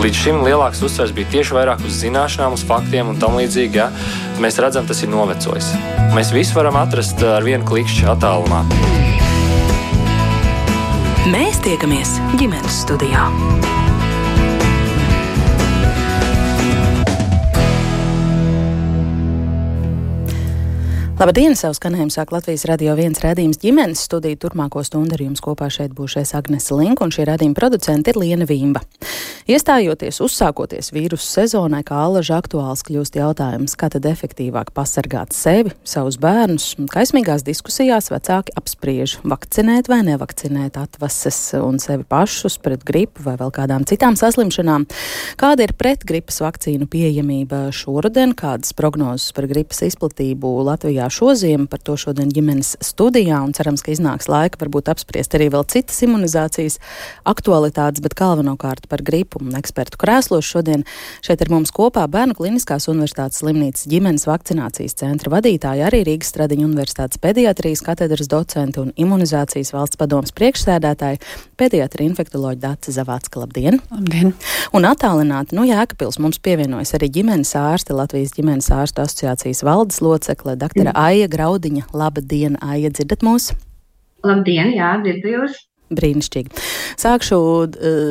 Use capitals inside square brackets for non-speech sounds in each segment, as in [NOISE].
Līdz šim lielāks uzsvers bija tieši vairāk uz zināšanām, uz faktiem un tam līdzīgi. Ja? Mēs redzam, tas ir novecojis. Mēs visi varam atrast ar vienu klikšķi attālumā. Mēs tiekamies ģimenes studijā. Labdien! Savu skanējumu sāk Latvijas radio viens rādījums ģimenes studiju. Turmāko stundu ar jums kopā šeit būšais Agnese Link un šī rādījuma producente ir Liena Vīmba. Iestājoties, uzsākoties vīrusu sezonai, kā alaža aktuāls kļūst jautājums, kā tad efektīvāk pasargāt sevi, savus bērnus. Kaismīgās diskusijās vecāki apspriež, vakcinēt vai nevakcinēt atvases un sevi pašus pret gripu vai vēl kādām citām saslimšanām. Kāda ir pretgripas vakcīnu pieejamība šoruden, kādas prognozes par gripas izplatību Latvijā šodien, par to šodien ģimenes studijā, un cerams, ka iznāks laika varbūt apspriest arī vēl citas imunizācijas aktualitātes, bet galvenokārt par gripu un ekspertu krēslos. Šodien šeit ir mums kopā Bērnu Kliniskās Universitātes slimnīcas ģimenes vakcinācijas centra vadītāja, arī Rīgas Stradiņa Universitātes pediatrijas katedras docente un imunizācijas valsts padomas priekšsēdētāja, pediatra infektoloģa Dāca Zavācka. Labdien! Labdien! Un attālināti no Jēkabils mums pievienojas arī ģimenes ārste Latvijas ģimenes ārstu asociācijas valdes locekle, doktora Aija Graudiņa. Labdien, Aija, dzirdat mūs? Labdien, jā, dzirdu jūs! Brīnišķīgi. Sākšu, uh,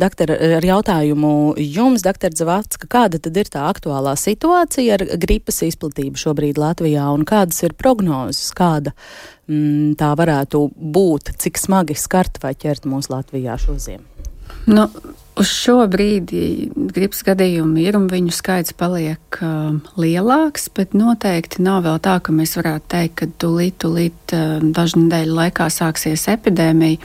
doktor, ar jautājumu jums, doktor Zavacka, kāda tad ir tā aktuālā situācija ar gripas izplatību šobrīd Latvijā un kādas ir prognozes, kāda mm, tā varētu būt, cik smagi skart vai ķert mūs Latvijā šoziem? Nu, Uz šo brīdi gripas gadījumi ir un viņu skaits paliek uh, lielāks, bet noteikti nav vēl tā, ka mēs varētu teikt, ka tūlīt, tūlīt uh, dažu nedēļu laikā sāksies epidēmija.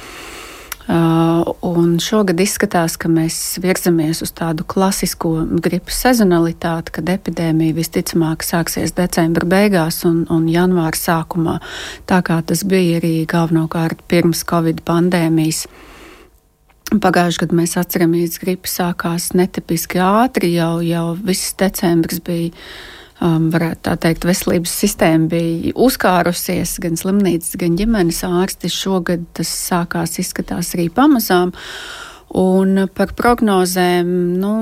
Uh, šogad izskatās, ka mēs virzamies uz tādu klasisko gripas sezonalitāti, kad epidēmija visticamāk sāksies decembra beigās un, un janvāra sākumā, tā kā tas bija arī galvenokārt pirms Covid pandēmijas. Uh, Pagājušajā gadā mēs atceramies, ka gripa sākās netipiski ātri, jau, jau viss decembris bija. Um, varētu tā teikt, veselības sistēma bija uzkārusies, gan slimnīcas, gan ģimenes ārsti. Šogad tas sākās izskatās arī pamazām. Un par prognozēm, nu,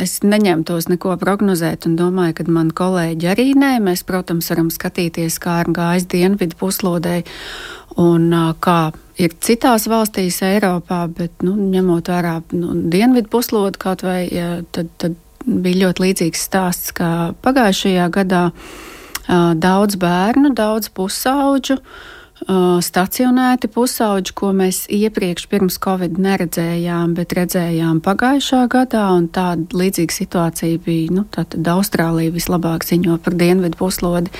es neņemtos neko prognozēt, un domāju, ka mani kolēģi arī nē. Mēs, protams, varam skatīties, kā ir gājis dienvidu puslodē un kā ir citās valstīs Eiropā, bet nu, ņemot vērā nu, dienvidu puslodu kaut vai, ja, tad, tad bija ļoti līdzīgs stāsts kā pagājušajā gadā. Daudz bērnu, daudz pusauģu, stacionēti pusauģi, ko mēs iepriekš pirms Covid neredzējām, bet redzējām pagājušā gadā, un tāda līdzīga situācija bija, nu, tātad Austrālija vislabāk ziņo par dienvidu puslodi.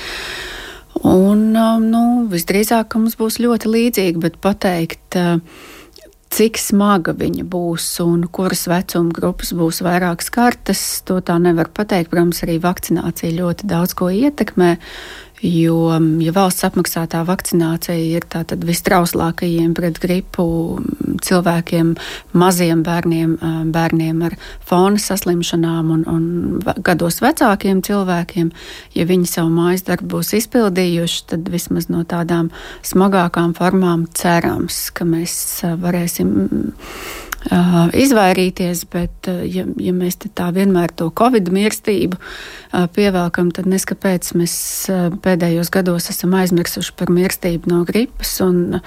Un, um, nu, visdrīzāk mums būs ļoti līdzīga, bet pateikt, uh, cik smaga viņa būs un kuras vecuma grupas būs vairāk skartas, to tā nevar pateikt. Protams, arī vakcinācija ļoti daudz ko ietekmē. Jo, ja valsts apmaksātā vakcinācija ir tātad vistrauslākajiem pret gripu cilvēkiem, maziem bērniem, bērniem ar fona saslimšanām un, un gados vecākiem cilvēkiem, ja viņi savu mājas darbu būs izpildījuši, tad vismaz no tādām smagākām formām cerams, ka mēs varēsim uh, izvairīties, bet, uh, ja, ja mēs tā vienmēr to covid mirstību uh, pievelkam, tad neskapēc mēs uh, pēdējos gados esam aizmirsuši par mirstību no gripas. Un,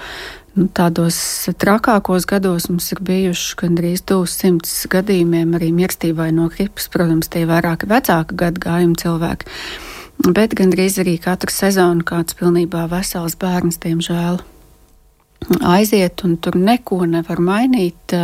Nu, tādos trakākos gados mums ir bijuši gandrīz 200 gadījumiem arī mirstībai no gripas. Protams, tie ir vairāki vecāki gadagājumi cilvēki, bet gandrīz arī katru sezonu kāds pilnībā vesels bērns, diemžēl aiziet, un tur neko nevar mainīt.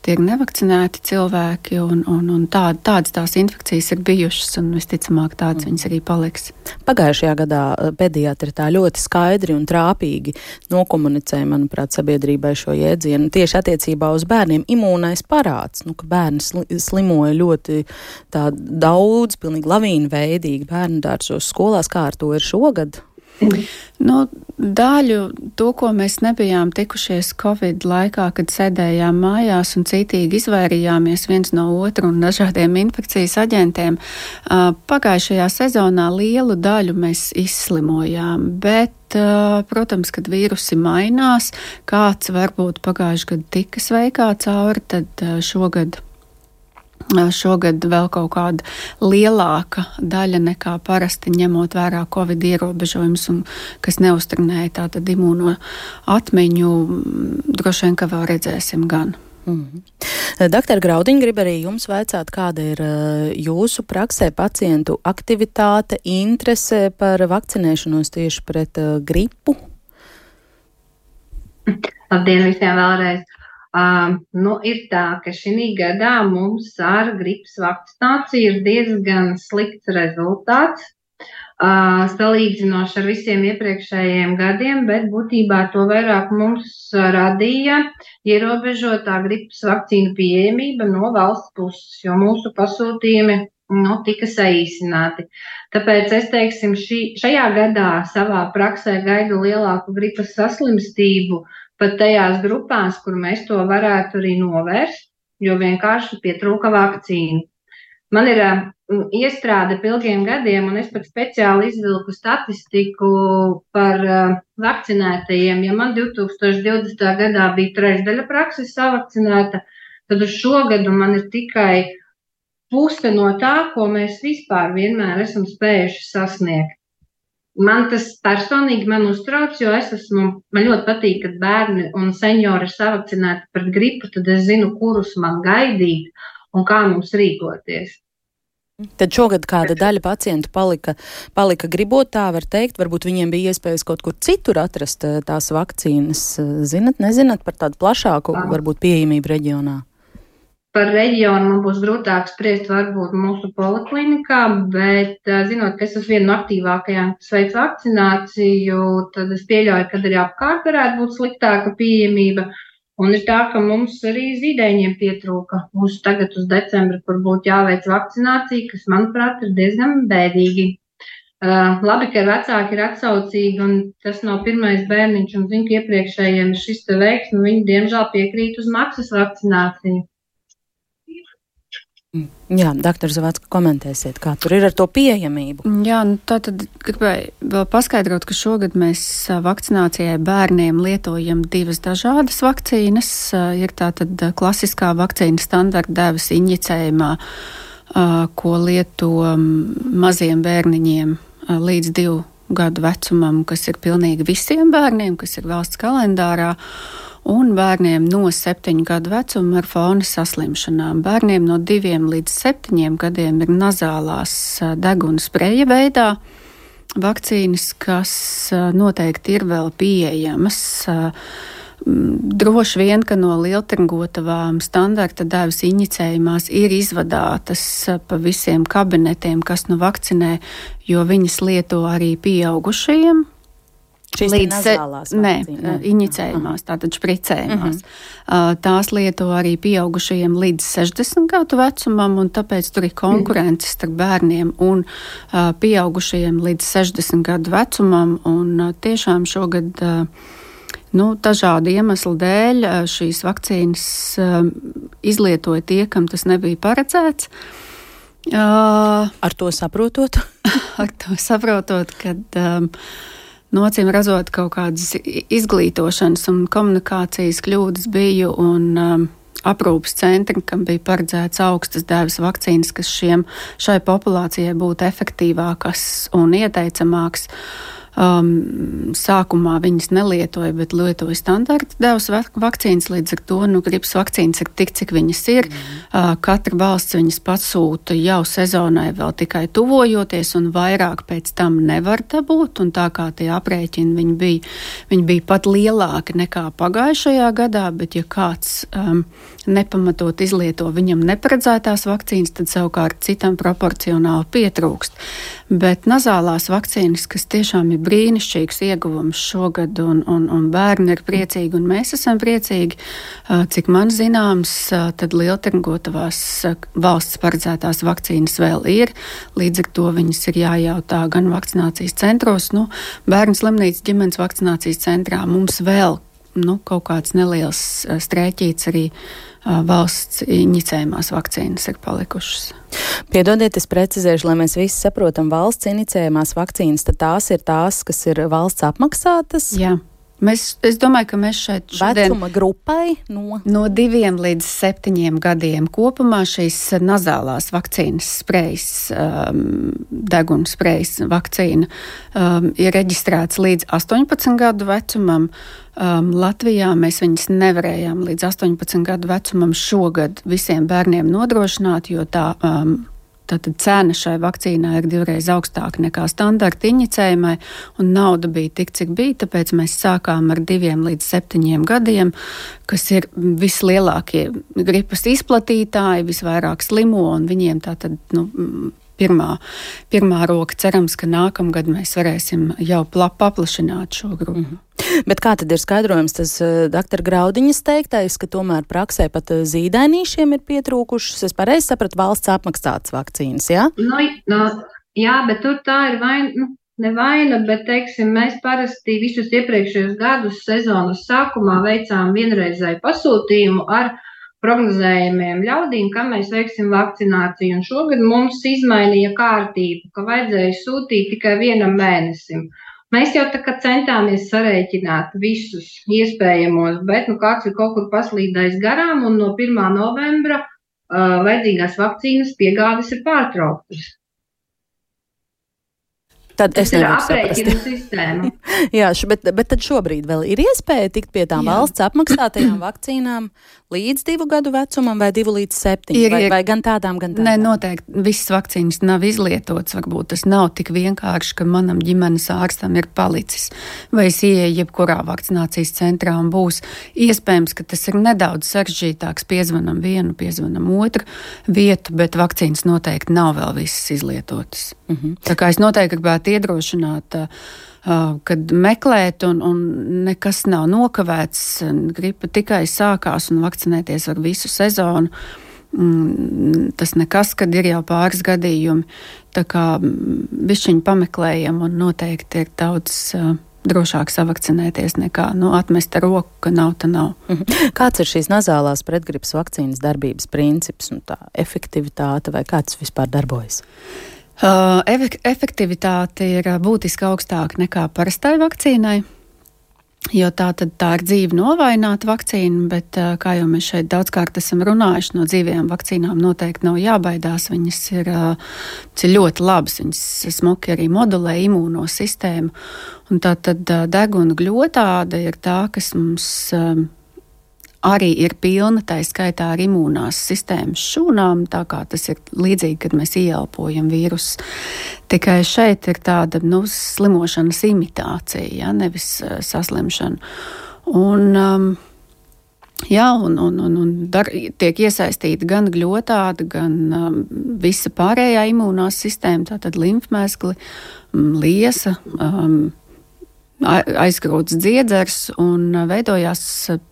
Tie ir nevakcinēti cilvēki, un, un, un tā, tādas tās infekcijas ir bijušas, un visticamāk tādas viņas arī paliks. Pagājušajā gadā pediatri tā ļoti skaidri un trāpīgi nokomunicēja, manuprāt, sabiedrībai šo jēdzienu tieši attiecībā uz bērniem. Imūnais parāds, nu, bērni slimoja ļoti daudz, pilnīgi lavīnu veidīgi bērnu dārzos skolās, kā ar to ir šogad. [CLEARS THROAT] Nu, daļu to, ko mēs nebijām tikušies Covid laikā, kad sēdējām mājās un citīgi izvairījāmies viens no otra un dažādiem infekcijas aģentiem, pagājušajā sezonā lielu daļu mēs izslimojām, bet protams, kad vīrusi mainās, kāds varbūt pagājušajā gadā tika sveikā cauri, tad šogad Šogad vēl kaut kāda lielāka daļa nekā parasti, ņemot vērā covid ierobežojumus, kas neustrinēja tātad imūno atmiņu, droši vien, ka vēl redzēsim gan. Mm -hmm. Doktor Graudiņ, grib arī jums vaicāt, kāda ir jūsu praksē pacientu aktivitāte, interese par vakcinēšanos tieši pret gripu? Labdien visiem vēlreiz! Uh, nu, ir tā, ka šī gadā mums ar gripas vakcināciju ir diezgan slikts rezultāts. Uh, salīdzinoši ar visiem iepriekšējiem gadiem, bet būtībā to vairāk mums radīja ierobežotā gripas vakcīnu pieejamība no valsts puses, jo mūsu pasūtījumi nu, tika saīsināti. Tāpēc es teiksim, šī, šajā gadā savā praksē gaidu lielāku gripas saslimstību pat tajās grupās, kur mēs to varētu arī novērst, jo vienkārši pietrūka vakcīnu. Man ir iestrāde ilgiem gadiem, un es pat speciāli izvilku statistiku par vakcinētajiem. Ja man 2020. gadā bija trešdaļa prakses savakcinēta, tad uz šo gadu man ir tikai puse no tā, ko mēs vispār vienmēr esam spējuši sasniegt. Man tas personīgi man uztrauc, jo es esmu, man ļoti patīk, kad bērni un seniori ir savakcinēti pret gripu, tad es zinu, kurus man gaidīt un kā mums rīkoties. Tad šogad kāda daļa pacientu palika, palika gribot, tā var teikt, varbūt viņiem bija iespējas kaut kur citur atrast eh, tās vakcīnas. Zinat, nezināt par tādu plašāku, varbūt pieejamību reģionā? Par reģionu man būs grūtāk spriest varbūt mūsu poliklinikā, bet zinot, ka es esmu viena no aktīvākajām, kas veic vakcināciju, tad es pieļauju, ka arī apkārt varētu būt sliktāka pieejamība. Un ir tā, ka mums arī zīdaiņiem pietrūka uz tagad uz decembri, kur būtu jāveic vakcinācija, kas, manuprāt, ir diezgan bēdīgi. Uh, labi, ka vecāki ir atsaucīgi, un tas nav pirmais bērniņš, un zinu, ka iepriekšējiem šis te veiks, nu viņi diemžēl piekrīt uz maksas vakcināciju. Jā, doktor Zavacka, komentēsiet, kā tur ir ar to pieejamību. Jā, nu tā tad gribēju vēl paskaidrot, ka šogad mēs vakcinācijai bērniem lietojam divas dažādas vakcīnas. Ir tā tad klasiskā vakcīna standarta devas injicējumā, ko lieto maziem bērniņiem līdz divu gadu vecumam, kas ir pilnīgi visiem bērniem, kas ir valsts kalendārā un bērniem no 7 gadu vecuma ar fona saslimšanām. Bērniem no 2 līdz 7 gadiem ir nazālās deguna spreja veidā vakcīnas, kas noteikti ir vēl pieejamas. Droši vien, ka no lieltergotavām standarta devas inicējumās ir izvadātas pa visiem kabinetiem, kas nu vakcinē, jo viņas lieto arī pieaugušajiem Šīs līdz nazālās nē, inicējumās, tātad špricējumās. Uh -huh. Tās lieto arī pieaugušajiem līdz 60 gadu vecumam, un tāpēc tur ir konkurence starp bērniem un pieaugušajiem līdz 60 gadu vecumam. Un tiešām šogad nu, dažādu iemeslu dēļ šīs vakcīnas izlietoja tie, kam tas nebija paredzēts. Ar to saprotot? [LAUGHS] ar to saprotot, ka um, nocīm redzot kaut kādas izglītošanas un komunikācijas kļūdas biju un um, aprūpas centri, kam bija paredzēts augstas dēvas vakcīnas, kas šiem, šai populācijai būtu efektīvākas un ieteicamākas. Uh, Um, sākumā viņas nelietoja, bet lietoja standarta devas vakcīnas. Līdz ar to nu, gripas vakcīnas ir tik, cik viņas ir. Mm. Uh, katra valsts viņas pasūta jau sezonai, vēl tikai tuvojoties, un vairāk pēc tam nevar dabūt. Tā kā tie aprēķini viņi bija, viņi bija pat lielāki nekā pagājušajā gadā, bet ja kāds um, nepamatot izlieto viņam neparedzētās vakcīnas, tad savukārt citam proporcionāli pietrūkst. Bet nazālās vakcīnas, kas tiešām ir brīnišķīgs ieguvums šogad, un, un, un bērni ir priecīgi, un mēs esam priecīgi, cik man zināms, tad lieltergotavās valsts paredzētās vakcīnas vēl ir. Līdz ar to viņas ir jājautā gan vakcinācijas centros, nu, bērnu slimnīcas ģimenes vakcinācijas centrā mums vēl nu, kaut kāds neliels strēķīts arī valsts inicējumās vakcīnas ir palikušas. Piedodiet, es precizēšu, lai mēs visi saprotam, valsts inicējumās vakcīnas, tad tās ir tās, kas ir valsts apmaksātas. Jā. Mēs, es domāju, ka mēs šeit šodien, vecuma grupai no... no diviem līdz septiņiem gadiem kopumā šīs nazālās vakcīnas sprejas, um, deguns sprejas vakcīna um, ir reģistrēts līdz 18 gadu vecumam. Um, Latvijā mēs viņas nevarējām līdz 18 gadu vecumam šogad visiem bērniem nodrošināt, jo tā um, Tātad cena šai vakcīnai ir divreiz augstāka nekā standarta injicējumai, un nauda bija tik, cik bija. Tāpēc mēs sākām ar diviem līdz septiņiem gadiem, kas ir vislielākie gripas izplatītāji, visvairāk slimo, un viņiem tātad. Nu, pirmā, pirmā roka. Cerams, ka nākamgad mēs varēsim jau paplašināt šo grupu. Mm -hmm. Bet kā tad ir skaidrojums tas uh, doktora Graudiņas teiktais, ka tomēr praksē pat uh, zīdainīšiem ir pietrūkušas? Es pareizi sapratu valsts apmaksātas vakcīnas, jā? Ja? No, no, jā, bet tur tā ir vaina. Nu, ne vaina, bet teiksim, mēs parasti visus iepriekšējos gadus sezonas sākumā veicām vienreizēju pasūtījumu ar prognozējumiem ļaudīm, ka mēs veiksim vakcināciju. Un šogad mums izmainīja kārtību, ka vajadzēja sūtīt tikai vienam mēnesim. Mēs jau tā kā centāmies sarēķināt visus iespējamos, bet nu, kāds ir kaut kur paslīdējis garām, un no 1. novembra uh, vajadzīgās vakcīnas piegādes ir pārtrauktas. Tad es nevaru saprast. [LAUGHS] Jā, bet, bet tad šobrīd vēl ir iespēja tikt pie tām Jā. valsts apmaksātajām vakcīnām līdz divu gadu vecumam vai divu līdz septiņiem, ir, vai, vai gan tādām, gan tādām? Nē, noteikti visas vakcīnas nav izlietotas. Varbūt tas nav tik vienkārši, ka manam ģimenes ārstam ir palicis, vai es ieeju jebkurā vakcinācijas centrā un būs iespējams, ka tas ir nedaudz sarežģītāks. Piezvanam vienu, piezvanam otru vietu, bet vakcīnas noteikti nav vēl visas izlietotas. Mm -hmm. Tā kā es noteikti gribētu iedrošināt. Uh, kad meklēt, un, un nekas nav nokavēts. Gripa tikai sākās un vakcinēties var visu sezonu. Mm, tas nekas, kad ir jau pāris gadījumi. Tā kā višķiņi pameklējam un noteikti ir daudz. Drošāk savakcinēties nekā nu, atmest roku, ka nav, tā nav. Mhm. Kāds ir šīs nazālās pretgripas vakcīnas darbības princips un tā efektivitāte, vai kā tas vispār darbojas? Uh, efektivitāte ir uh, būtiski augstāka nekā parastai vakcīnai. Jo tā, tā ir dzīve novājināta vakcīna, bet, uh, kā jau mēs šeit daudzkārt esam runājuši, no dzīvajām vakcīnām noteikti nav jābaidās. Viņas ir, ir ļoti labas, viņas smuki arī modulē imūno sistēmu. Un tā tad deguna gļotāde ir tā, kas mums um, arī ir pilna, tā skaitā ar imūnās sistēmas šūnām, tā kā tas ir līdzīgi, kad mēs ieelpojam vīrusu. Tikai šeit ir tāda nu, slimošanas imitācija, ja, nevis uh, saslimšana. Un, um, Jā, un, un, un, un dar, tiek iesaistīta gan gļotāda, gan um, visa pārējā imūnās sistēma, tātad limfmēskli, liesa, um, aizgrūts dziedzers un veidojās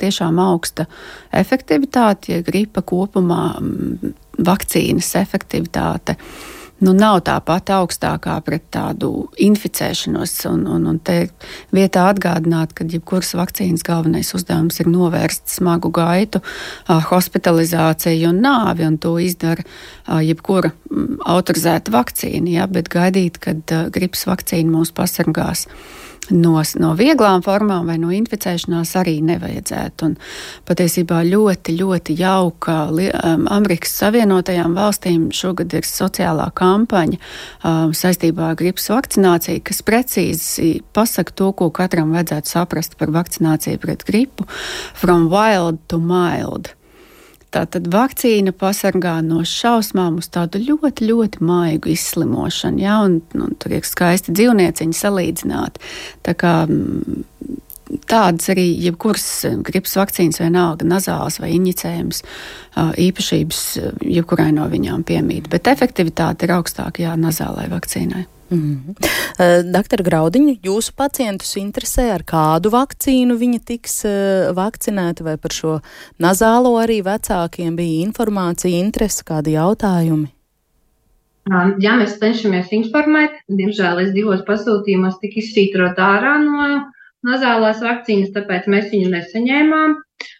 tiešām augsta efektivitāte, ja gripa kopumā vakcīnas efektivitāte. Nu, nav tā pati augstākā pret tādu inficēšanos. Un, un, un te vietā atgādināt, ka jebkuras vakcīnas galvenais uzdevums ir novērst smagu gaitu, hospitalizāciju un nāvi, un to izdara jebkura autorizēta vakcīna. Ja, bet gaidīt, kad gripas vakcīna mūs pasargās no, no vieglām formām vai no inficēšanās arī nevajadzētu. Un patiesībā ļoti, ļoti jauka um, Amerikas Savienotajām valstīm šogad ir sociālā kampaņa um, saistībā ar gripas vakcināciju, kas precīzi pasaka to, ko katram vajadzētu saprast par vakcināciju pret gripu - from wild to mild. Tātad vakcīna pasargā no šausmām uz tādu ļoti, ļoti maigu izslimošanu. Ja? Un, un tur ir skaisti dzīvnieciņi salīdzināti. Tā kā, mm, Tādas arī jebkuras gripas vakcīnas, vienalga nazāls vai injicējums, īpašības jebkurai no viņām piemīt. Bet efektivitāte ir augstāka jā, nazālai vakcīnai. Mm uh, Doktor Graudiņa, jūsu pacientus interesē, ar kādu vakcīnu viņi tiks uh, vakcinēti, vai par šo nazālo arī vecākiem bija informācija, interese, kādi jautājumi? Jā, mēs cenšamies informēt. Diemžēl es divos pasūtījumos tika izsītrot ārā no nazālās vakcīnas, tāpēc mēs viņu nesaņēmām.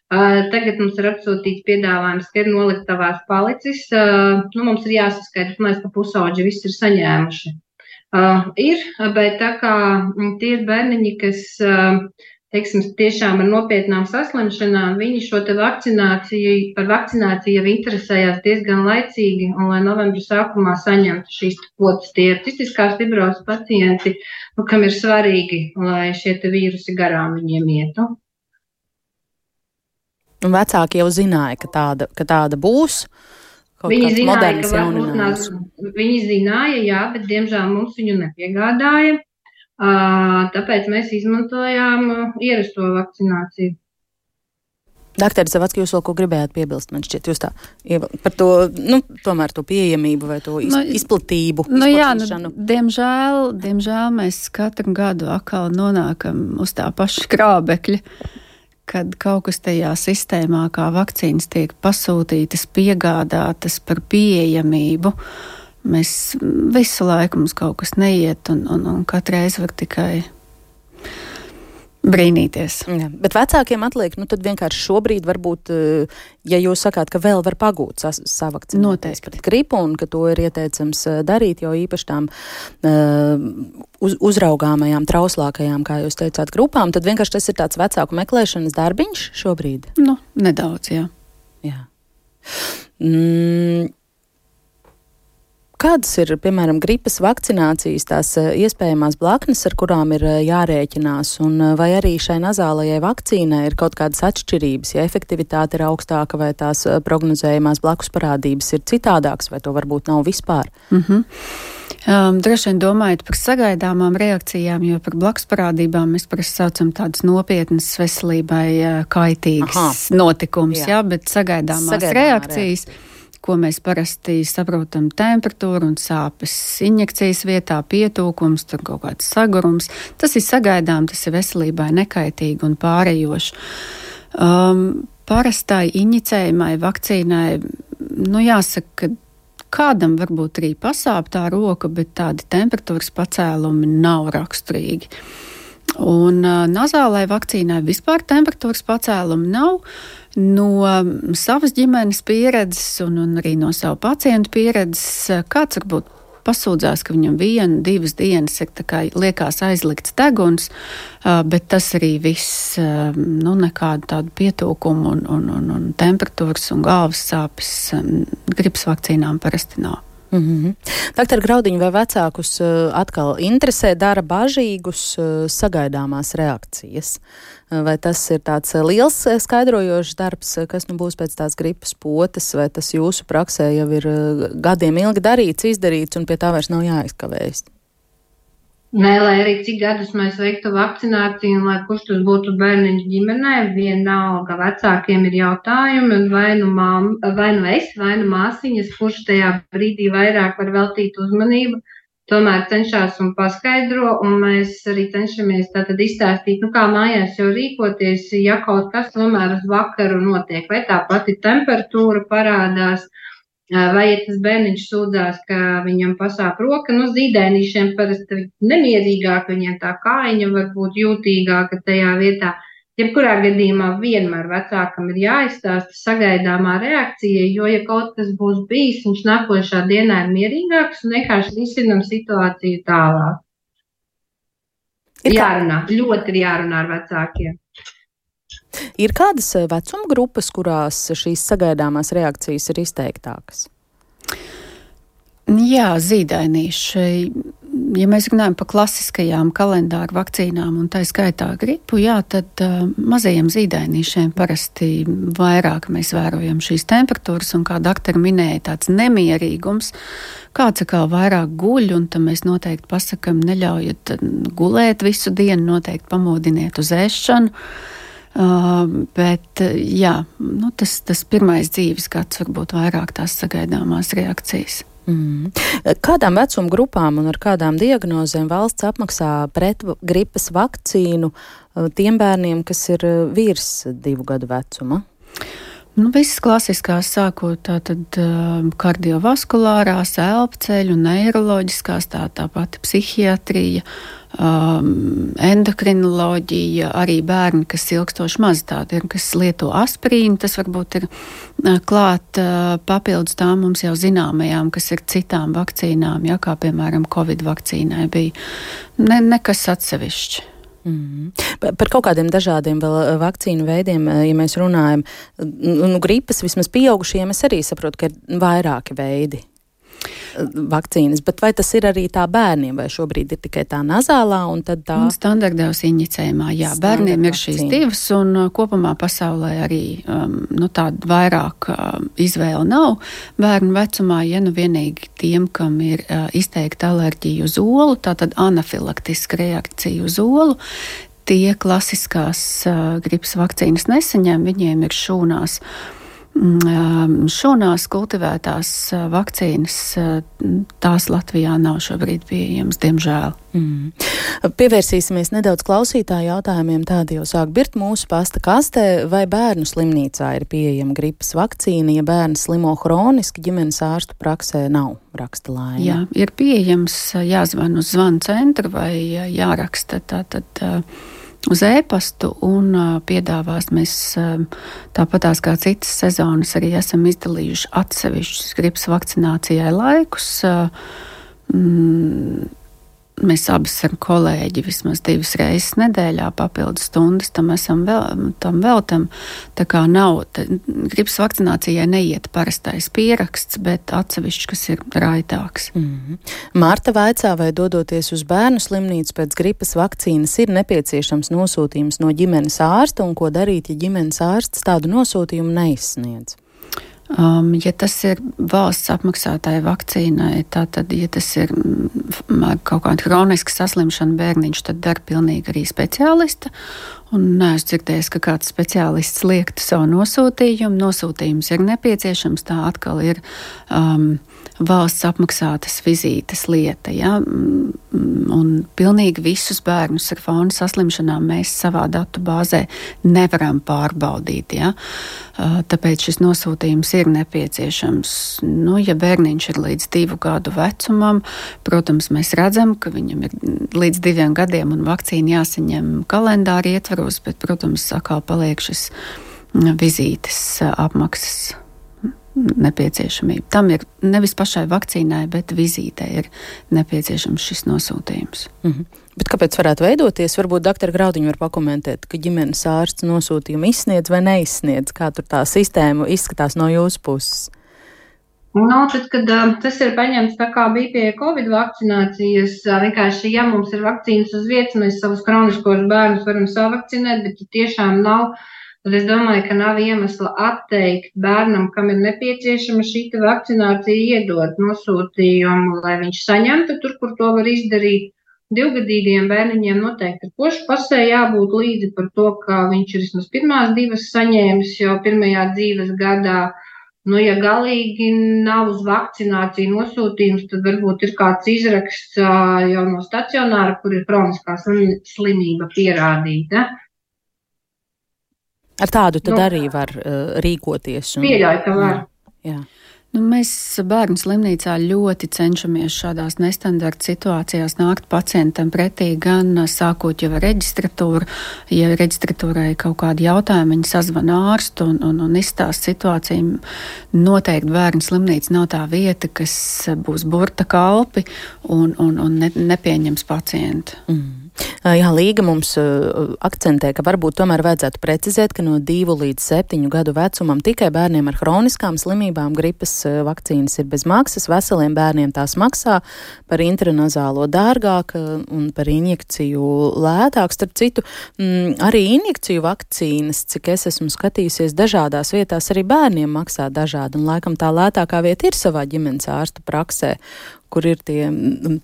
Uh, tagad mums ir atsūtīts piedāvājums, ka ir noliktavās palicis. Nu, mums ir jāsaskaita, ka pusauģi visi ir saņēmuši. Uh, ir, bet tā kā tie ir bērniņi, kas uh, teiksim, tiešām ar nopietnām saslimšanām, viņi šo vakcināciju, par vakcināciju jau interesējās diezgan laicīgi, un lai novembra sākumā saņemtu šīs kvotas, tie ir cistiskās fibrozes pacienti, nu, kam ir svarīgi, lai šie vīrusi garām viņiem ietu. Un vecāki jau zināja, ka tāda, ka tāda būs. Viņi zināja, ka varbūt nāc, viņi zināja, jā, bet diemžēl mums viņu nepiegādāja. Tāpēc mēs izmantojām ierasto vakcināciju. Doktor Zavacki, jūs vēl ko gribējāt piebilst? Man šķiet, jūs tā par to, nu, tomēr to pieejamību vai to iz, nu, izplatību. Nu, jā, nu, diemžēl, diemžēl mēs katru gadu atkal nonākam uz tā paša krābekļa, kad kaut kas tajā sistēmā, kā vakcīnas tiek pasūtītas, piegādātas par pieejamību. Mēs visu laiku mums kaut kas neiet, un, un, un katreiz var tikai brīnīties. Jā, bet vecākiem atliek, nu tad vienkārši šobrīd varbūt, eh, ja jūs sakāt, ka vēl var pagūt savakcināties pret gripu un ka to ir ieteicams eh, darīt, jo īpaši tām uh, uz, uzraugāmajām, trauslākajām, kā jūs teicāt, grupām, tad vienkārši tas ir tāds vecāku meklēšanas darbiņš šobrīd? Nu, nedaudz, jā. jā. Mm, Kādas ir, piemēram, gripas vakcinācijas, tās eh, iespējamās blaknes, ar kurām ir eh, jārēķinās, un eh, vai arī šai nazālajai vakcīnai ir kaut kādas atšķirības, ja efektivitāte ir augstāka vai tās prognozējumās blakus parādības ir citādākas, vai to varbūt nav vispār? Mm -hmm. Um, droši vien domājot par sagaidāmām reakcijām, jo par blakus parādībām mēs parasti saucam tādas nopietnas veselībai kaitīgas Aha. notikums, jā. Jā, bet sagaidāmās Sagaidāmā reakcijas. Reakcija ko mēs parasti saprotam - temperatūra un sāpes injekcijas vietā, pietūkums, tur kaut kāds sagurums. Tas ir sagaidām, tas ir veselībai nekaitīgi un pārējoši. Um, parastai injicējumai vakcīnai, nu jāsaka, ka kādam varbūt arī pasāp tā roka, bet tādi temperatūras pacēlumi nav raksturīgi. Un uh, nazālai vakcīnai vispār temperatūras pacēlumi nav. No savas ģimenes pieredzes un, un arī no savu pacientu pieredzes, kāds varbūt pasūdzās, ka viņam viena, divas dienas ir liekas aizlikts deguns, bet tas arī viss, nu, nekādu tādu pietūkumu un, un, un, un temperatūras un galvas sāpes gripas vakcīnām parasti nav. Mm -hmm. Doktor Graudiņš, vai vecākus atkal interesē, dara bažīgus sagaidāmās reakcijas? Vai tas ir tāds liels skaidrojošs darbs, kas nu būs pēc tās gripas potes, vai tas jūsu praksē jau ir gadiem ilgi darīts, izdarīts un pie tā vairs nav jāizkavējas? Nē, lai arī cik gadus mēs veiktu vakcināciju, un lai kurš tas būtu bērniņš ģimenē, vienalga vecākiem ir jautājumi, vai nu, mām, vai nu es, vai nu māsiņas, kurš tajā brīdī vairāk var veltīt uzmanību, tomēr cenšas un paskaidro, un mēs arī cenšamies tātad izstāstīt, nu kā mājās jau rīkoties, ja kaut kas tomēr uz vakaru notiek, vai tā pati temperatūra parādās, Vai ja tas bērniņš sūdzās, ka viņam pasāp roka, nu, zīdēnīšiem parasti nemierīgāk, viņiem tā kājiņa var būt jūtīgāka tajā vietā. Jebkurā gadījumā vienmēr vecākam ir jāizstāsta sagaidāmā reakcija, jo, ja kaut kas būs bijis, viņš nākošā dienā ir mierīgāks un vienkārši risinam situāciju tālāk. Ir jārunā, ļoti ir jārunā ar vecākiem. Ir kādas eh, vecuma grupas, kurās šīs sagaidāmās reakcijas ir izteiktākas? Jā, zīdainīši. Ja mēs runājam par klasiskajām kalendāra vakcīnām, un tā skaitā gripu, jā, tad uh, mazajiem zīdainīšiem parasti vairāk mēs vērojam šīs temperatūras, un kā doktora minēja, tāds nemierīgums, kāds atkal vairāk guļ, un tam mēs noteikti pasakam, neļaujiet gulēt visu dienu, noteikti pamodiniet uz ēšanu. Uh, Uh, bet jā, nu, tas, tas pirmais dzīves gads varbūt vairāk tās sagaidāmās reakcijas. Mm. Kādām vecuma grupām un ar kādām diagnozēm valsts apmaksā pret gripas vakcīnu tiem bērniem, kas ir virs divu gadu vecuma? Nu, visas klasiskās, sākot tātad kardiovaskulārās, elpceļu, neiroloģiskās, tā, tā pati psihiatrija, um, endokrinoloģija, arī bērni, kas ilgstoši maz tādi ir, kas lieto aspirīnu, tas varbūt ir uh, klāt uh, papildus tām mums jau zināmajām, kas ir citām vakcīnām, ja, kā piemēram Covid vakcīnai bija. Ne, nekas atsevišķi. Mm. Par kaut kādiem dažādiem vēl vakcīnu veidiem, ja mēs runājam, nu, gripas vismaz pieaugušiem, es arī saprotu, ka ir vairāki veidi vakcīnas, bet vai tas ir arī tā bērniem, vai šobrīd ir tikai tā nazālā un tad tā? Un standartdevas injicējumā, jā, bērniem ir šīs divas un uh, kopumā pasaulē arī um, nu, tāda vairāk uh, izvēle nav bērnu vecumā, ja nu vienīgi tiem, kam ir uh, izteikta alerģija uz olu, tātad anafilaktiska reakcija uz olu, tie klasiskās uh, gripas vakcīnas nesaņem, viņiem ir šūnās. Uh, šūnās kultivētās vakcīnas, tās Latvijā nav šobrīd pieejamas, diemžēl. Mm. Pievērsīsimies nedaudz klausītāju jautājumiem. Tādi jau sāk birt mūsu pasta kastē, vai bērnu slimnīcā ir pieejama gripas vakcīna, ja bērns slimo hroniski, ģimenes ārstu praksē nav raksta laime. Jā, ir pieejams jāzvan uz zvanu centru vai jāraksta tātad. Tā, uz e-pastu un piedāvās. Mēs tāpatās kā citas sezonas arī esam izdalījuši atsevišķus gripas vakcinācijai laikus. Mm, mēs abas ar kolēģi vismaz divas reizes nedēļā papildus stundas tam esam vēl, tam veltam. Tā kā nav, gripas vakcinācijai neiet parastais pieraksts, bet atsevišķi, kas ir raitāks. Mm -hmm. Mārta vaicā, vai dodoties uz bērnu slimnīcu pēc gripas vakcīnas ir nepieciešams nosūtījums no ģimenes ārsta un ko darīt, ja ģimenes ārsts tādu nosūtījumu neizsniedz? Um, ja tas ir valsts apmaksātāja vakcīnai, tad, ja tas ir mm, kaut kāda kroniska saslimšana bērniņš, tad dara pilnīgi arī speciālista. Un neesmu dzirdējis, ka kāds speciālists liektu savu nosūtījumu. Nosūtījums ir nepieciešams, tā atkal ir. Um, valsts apmaksātas vizītes lieta. Ja? Un pilnīgi visus bērnus ar fona saslimšanām mēs savā datu bāzē nevaram pārbaudīt. Ja? Tāpēc šis nosūtījums ir nepieciešams. Nu, ja bērniņš ir līdz divu gadu vecumam, protams, mēs redzam, ka viņam ir līdz diviem gadiem un vakcīna jāsaņem kalendāra ietvaros, bet, protams, atkal paliek šis vizītes apmaksas nepieciešamība. Tam ir nevis pašai vakcīnai, bet vizītei ir nepieciešams šis nosūtījums. Mm -hmm. Bet kāpēc varētu veidoties? Varbūt doktora Graudiņa var pakomentēt, ka ģimenes ārsts nosūtījumu izsniedz vai neizsniedz. Kā tur tā sistēma izskatās no jūsu puses? No, tad, kad uh, tas ir paņemts tā kā bija pie Covid vakcinācijas, uh, vienkārši, ja mums ir vakcīnas uz vietas, mēs savus kroniskos bērnus varam savakcinēt, bet ja tiešām nav uh, tad es domāju, ka nav iemesla atteikt bērnam, kam ir nepieciešama šī vakcinācija, iedot nosūtījumu, lai viņš saņemtu tur, kur to var izdarīt. Divgadīgiem bērniņiem noteikti ir pošu pasē jābūt līdzi par to, ka viņš ir vismaz pirmās divas saņēmis jau pirmajā dzīves gadā. Nu, ja galīgi nav uz vakcināciju nosūtījums, tad varbūt ir kāds izraksts jau no stacionāra, kur ir kroniskā slimība pierādīta. Ar tādu tad nu, arī var uh, rīkoties. Un, pieļauju, ka var. Jā. jā. Nu, mēs bērnu slimnīcā ļoti cenšamies šādās nestandarta situācijās nākt pacientam pretī, gan sākot jau ar reģistratūru. Ja reģistratūrai kaut kādi jautājumi, viņi sazvan ārstu un, un, un izstāsta situāciju. Noteikti bērnu slimnīca nav tā vieta, kas būs burta kalpi un, un, un ne, nepieņems pacientu. Mm. Jā, Līga mums akcentē, ka varbūt tomēr vajadzētu precizēt, ka no 2 līdz 7 gadu vecumam tikai bērniem ar hroniskām slimībām gripas vakcīnas ir bez maksas, veseliem bērniem tās maksā, par intranazālo dārgāk un par injekciju lētāk. Starp citu, m, arī injekciju vakcīnas, cik es esmu skatījusies dažādās vietās, arī bērniem maksā dažādi, un laikam tā lētākā vieta ir savā ģimenes ārsta praksē kur ir tie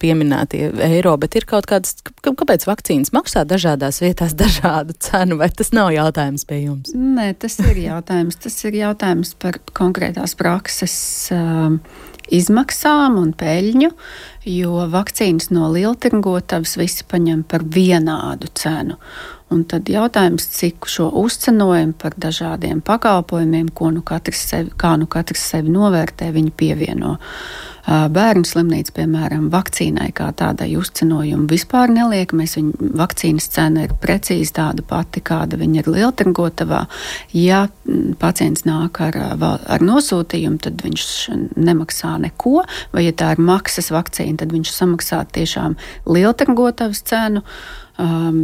pieminētie eiro, bet ir kaut kādas, kāpēc vakcīnas maksā dažādās vietās [LAUGHS] dažādu cenu, vai tas nav jautājums pie jums? Nē, tas ir jautājums. Tas ir jautājums par konkrētās prakses um, izmaksām un peļņu, jo vakcīnas no lieltirgotavas visi paņem par vienādu cenu. Un tad jautājums, cik šo uzcenojumu par dažādiem pakalpojumiem, ko nu katrs sevi, kā nu katrs sevi novērtē, viņi pievieno. Bērnu slimnīca, piemēram, vakcīnai kā tādai uzcenojumu vispār neliek. Mēs viņu vakcīnas cena ir precīzi tāda pati, kāda viņa ir lieltirgotavā. Ja pacients nāk ar, ar nosūtījumu, tad viņš nemaksā neko, vai ja tā ir maksas vakcīna, tad viņš samaksā tiešām lieltirgotavas cenu.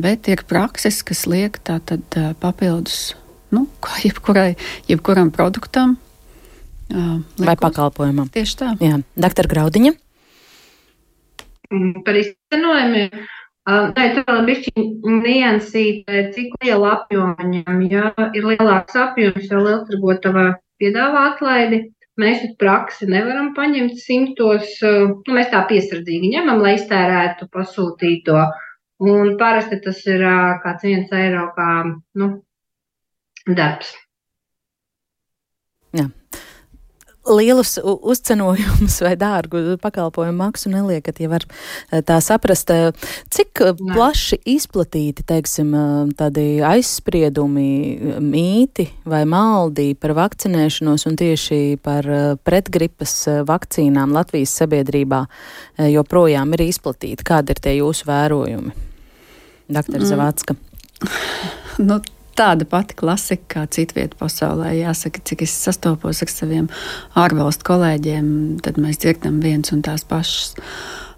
bet ir prakses, kas liek tātad papildus, nu, jebkurai, jebkuram produktam. Vai pakalpojumam. Tieši tā. Jā, doktor Graudiņa. Par izcenojumiem. Nē, tā vēl bišķi niansīta, cik liela apjoma viņam. Ja ir lielāks apjoms, jo lieltragotavā piedāvā atlaidi, mēs uz praksi nevaram paņemt simtos, nu, mēs tā piesardzīgi ņemam, lai iztērētu pasūtīto. Un parasti tas ir kāds viens eiro kā, nu, darbs. Jā lielus uzcenojumus vai dārgu pakalpojumu maksu neliekat, ja var eh, tā saprast. Eh, cik ne. plaši izplatīti, teiksim, tādi aizspriedumi, mīti vai maldi par vakcinēšanos un tieši par pretgripas vakcīnām Latvijas sabiedrībā joprojām ir izplatīti? Kādi ir tie jūsu vērojumi? Doktor mm. Zavacka. Nu, tāda pati klasika kā citvieta pasaulē. Jāsaka, cik es sastopos ar saviem ārvalstu kolēģiem, tad mēs dzirdam viens un tās pašas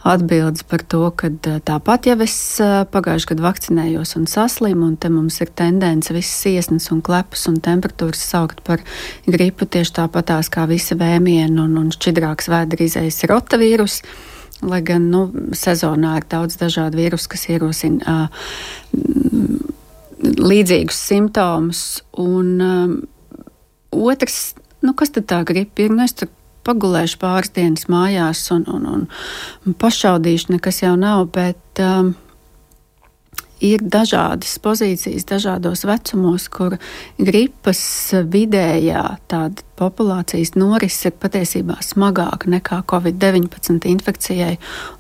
atbildes par to, ka tāpat jau es pagājušajā gadā vakcinējos un saslimu, un te mums ir tendence visas iesnas un klepus un temperatūras saukt par gripu tieši tāpatās kā visi vēmieni un, un šķidrāks vēdra izējas rotavīrus. Lai gan nu, sezonā ir daudz dažādu vīrusu, kas ierosina uh, līdzīgus simptomus. Un um, otrs, nu, kas tad tā gripa ir? Nu, es tur pagulēšu pāris dienas mājās un, un, un pašaudīšu, nekas jau nav, bet um, ir dažādas pozīcijas, dažādos vecumos, kur gripas vidējā tāda populācijas norise ir patiesībā smagāka nekā Covid-19 infekcijai.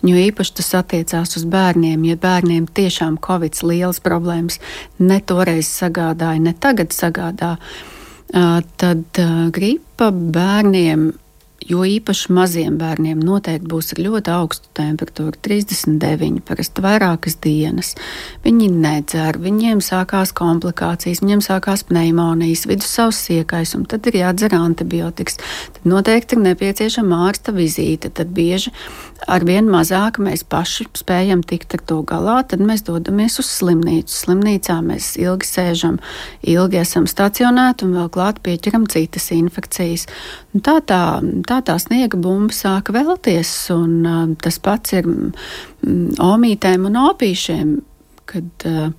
Jo īpaši tas attiecās uz bērniem. Ja bērniem tiešām Covid liels problēmas ne toreiz sagādāja, ne tagad sagādā, tad gripa bērniem jo īpaši maziem bērniem noteikti būs ar ļoti augstu temperatūru, 39, parasti vairākas dienas. Viņi nedzer, viņiem sākās komplikācijas, viņiem sākās pneimonijas, vidusceļš iekaisums, tad ir jādzer antibiotikas. Tad noteikti ir nepieciešama ārsta vizīte. Tad bieži arvien mazāk mēs paši spējam tikt ar to galā, tad mēs dodamies uz slimnīcu. Slimnīcā mēs ilgi sēžam, ilgi esam stacionēti un vēl klāt pieķeram citas infekcijas. Un tā tā, tā tā sniega bumba sāka vēlties, un uh, tas pats ir mm, omītēm un opīšiem, kad uh,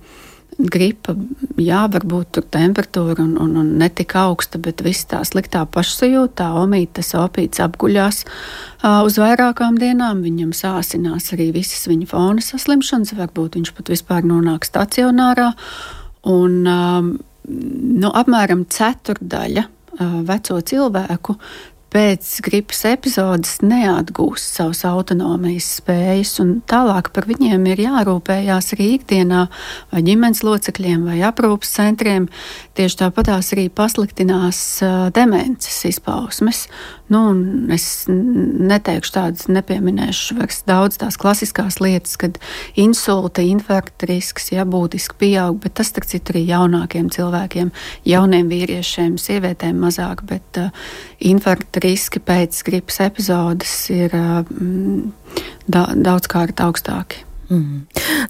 gripa, jā, varbūt tur temperatūra un, un, un netika augsta, bet viss tā sliktā pašsajūta, tā omīte, tas opīts apguļās uh, uz vairākām dienām, viņam sāsinās arī visas viņa fona saslimšanas, varbūt viņš pat vispār nonāk stacionārā, un um, nu, apmēram ceturdaļa uh, veco cilvēku pēc gripas epizodes neatgūst savas autonomijas spējas, un tālāk par viņiem ir jārūpējās arī ikdienā, vai ģimenes locekļiem, vai aprūpas centriem. Tieši tāpatās arī pasliktinās demences izpausmes. Nu, es neteikšu tādas, nepieminēšu vairs daudz tās klasiskās lietas, kad insulta, infarkta risks jā, būtiski pieaug, bet tas, starp citu, arī jaunākiem cilvēkiem, jauniem vīriešiem, sievietēm mazāk, bet uh, infarkta riski pēc gripas epizodes ir mm, da, daudzkārt augstāki. Mm.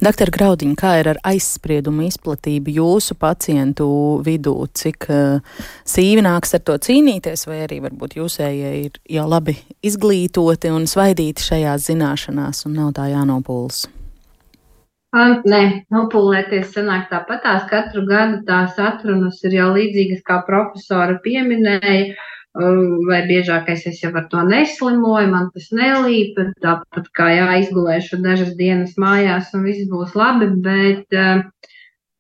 Doktor Graudiņa, kā ir ar aizspriedumu izplatību jūsu pacientu vidū? Cik uh, sīvi nāks ar to cīnīties, vai arī varbūt jūsējie ir jau labi izglītoti un svaidīti šajās zināšanās un nav tā jānopūlas? Nē, nopūlēties sanāk tāpatās. Katru gadu tās atrunas ir jau līdzīgas, kā profesora pieminēja. Vai biežākais es jau ar to neslimoju, man tas nelīpa, tāpat kā jā, izgulēšu dažas dienas mājās un viss būs labi, bet,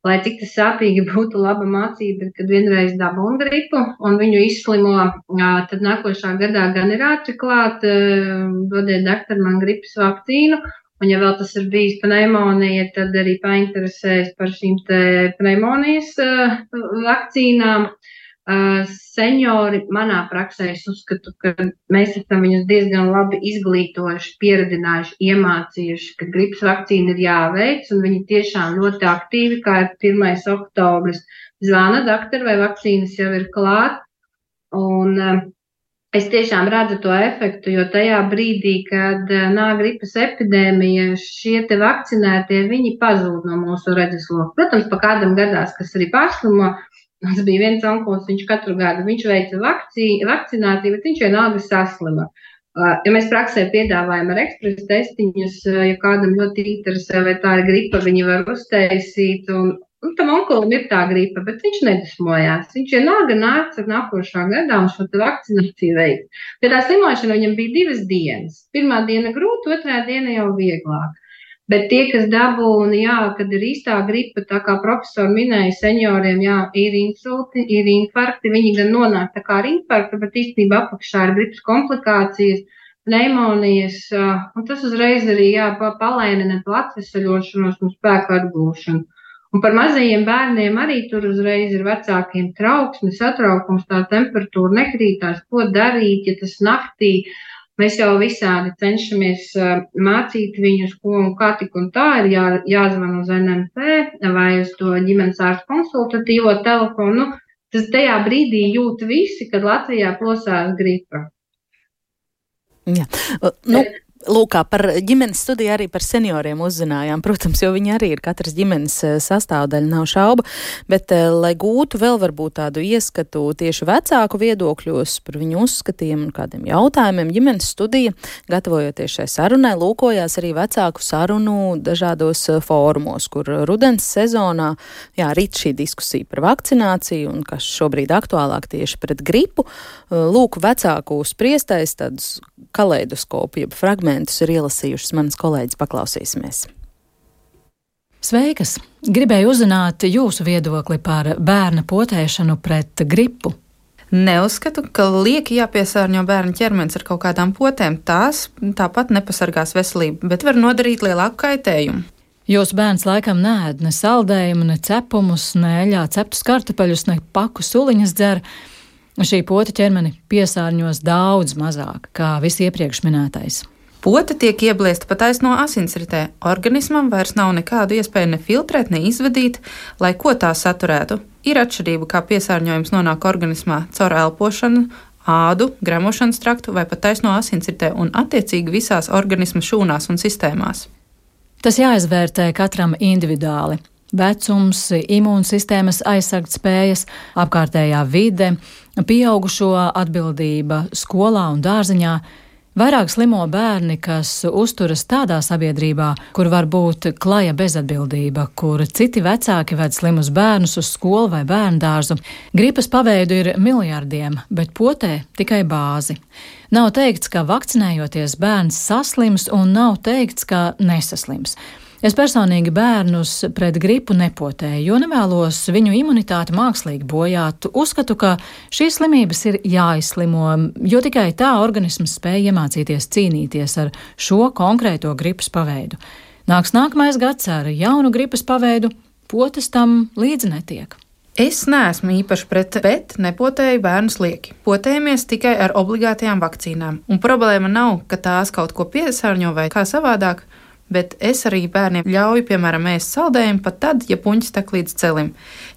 lai cik tas sāpīgi [LAUGHS] būtu laba mācība, kad vienreiz dabūnu gripu un viņu izslimo, tad nākošā gadā gan ir ātri klāt, dodiet doktoru man gripas vakcīnu, Un, ja vēl tas ir bijis pneimonija, tad arī painteresējas par šīm pneimonijas uh, vakcīnām. Uh, Seniori manā praksē es uzskatu, ka mēs esam viņus diezgan labi izglītojuši, pieredzinājuši, iemācījuši, ka gripas vakcīna ir jāveic, un viņi tiešām ļoti aktīvi, kā ir 1. oktobris, zvana doktoru vai vakcīnas jau ir klāt. Un Es tiešām redzu to efektu, jo tajā brīdī, kad nāk gripas epidēmija, šie te vakcinētie, viņi pazūd no mūsu redzesloka. Protams, pa kādam gadās, kas arī pārslimo. Tas bija viens onkulis, viņš katru gadu viņš veica vakcī, vakcināciju, bet viņš vienalga saslima. Ja mēs praksē piedāvājam ar ekspresu testiņus, ja kādam ļoti interesē, vai tā ir gripa, viņi var uztaisīt un, Un tam onkulim ir tā gripa, bet viņš nedusmojās. Viņš vienalga nāca nākošā gadā un šo vakcināciju veikt. Pie tā slimošana viņam bija divas dienas. Pirmā diena grūta, otrā diena jau vieglāk. Bet tie, kas dabūna, jā, kad ir īstā gripa, tā kā profesori minēja, senioriem, jā, ir insulti, ir infarkti, viņi gan nonāk tā kā ar infarktu, bet īstenībā apakšā ir gripas komplikācijas, pneimonijas, un tas uzreiz arī, jā, palēnina to atvesaļošanos un spēku atgūšanu. Un par mazajiem bērniem arī tur uzreiz ir vecākiem trauksme, satraukums, tā temperatūra nekrītās, ko darīt, ja tas naktī. Mēs jau visādi cenšamies uh, mācīt viņus, ko un kā tik un tā ir jā, jāzvan uz NMP vai uz to ģimenes ārstu konsultatīvo telefonu. Nu, tas tajā brīdī jūt visi, kad Latvijā plosās gripa. Jā. Nu, Lūk, par ģimenes studiju arī par senioriem uzzinājām. Protams, jo viņi arī ir katras ģimenes eh, sastāvdaļa, nav šaubu. Bet, eh, lai gūtu vēl varbūt tādu ieskatu tieši vecāku viedokļos par viņu uzskatiem un kādiem jautājumiem, ģimenes studija, gatavojoties šai sarunai, lūkojās arī vecāku sarunu dažādos eh, fórumos, kur rudens sezonā, jā, rīt šī diskusija par vakcināciju un kas šobrīd aktuālāk tieši pret gripu. Lūk, vecāku spriestais tādus kaleidoskopu, jeb fragmentu fragmentus ir ielasījušas manas kolēģis. Paklausīsimies! Sveikas! Gribēju uzzināt jūsu viedokli par bērna potēšanu pret gripu. Neuzskatu, ka lieki jāpiesārņo bērnu ķermenis ar kaut kādām potēm. Tās tāpat nepasargās veselību, bet var nodarīt lielāku kaitējumu. Jūsu bērns laikam nēd ne saldējumu, ne cepumus, ne eļļā ceptus kartupeļus, ne paku suliņas dzer. Šī pota ķermeni piesārņos daudz mazāk kā viss iepriekš minētais. Pota tiek iebliesta pat aizno asinsritē. Organismam vairs nav nekādu iespēju ne filtrēt, ne izvadīt, lai ko tā saturētu. Ir atšķirība, kā piesārņojums nonāk organismā caur elpošanu, ādu, gremošanas traktu vai pat taisno asinsritē un attiecīgi visās organisma šūnās un sistēmās. Tas jāizvērtē katram individuāli. Vecums, imūnsistēmas aizsardzspējas, apkārtējā vide, pieaugušo atbildība skolā un dārziņā Vairāk slimo bērni, kas uzturas tādā sabiedrībā, kur var būt klaja bezatbildība, kur citi vecāki ved slimus bērnus uz skolu vai bērnu dārzu. Gripas paveidu ir miljardiem, bet potē tikai bāzi. Nav teikts, ka vakcinējoties bērns saslims, un nav teikts, ka nesaslims. Es personīgi bērnus pret gripu nepotēju, jo nevēlos viņu imunitāti mākslīgi bojāt. Uzskatu, ka šīs slimības ir jāizslimo, jo tikai tā organisms spēj iemācīties cīnīties ar šo konkrēto gripas paveidu. Nāks nākamais gads ar jaunu gripas paveidu, potes tam līdzi netiek. Es neesmu īpaši pret, bet nepotēju bērnu slieki. Potējamies tikai ar obligātajām vakcīnām. Un problēma nav, ka tās kaut ko piesārņo vai kā savādāk bet es arī bērniem ļauju, piemēram, ēst saldējumu pat tad, ja puņķis tek līdz celim.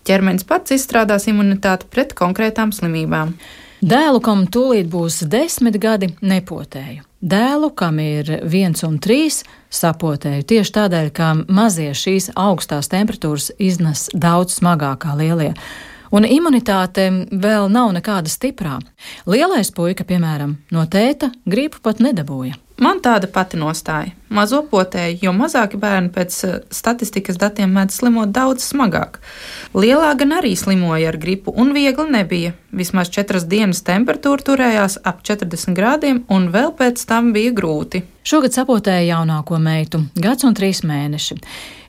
Ķermenis pats izstrādās imunitāti pret konkrētām slimībām. Dēlu, kam tūlīt būs desmit gadi, nepotēju. Dēlu, kam ir viens un trīs, sapotēju tieši tādēļ, ka mazie šīs augstās temperatūras iznes daudz smagākā lielie un imunitāte vēl nav nekāda stiprā. Lielais puika, piemēram, no tēta gripu pat nedabūja. Man tāda pati nostāja. Mazo potēju, jo mazāki bērni pēc eh, statistikas datiem mēdz slimot daudz smagāk. Lielā gan arī slimoja ar gripu, un viegli nebija. Vismaz četras dienas temperatūra turējās ap 40 grādiem, un vēl pēc tam bija grūti. Šogad sapotēja jaunāko meitu, gads un trīs mēneši,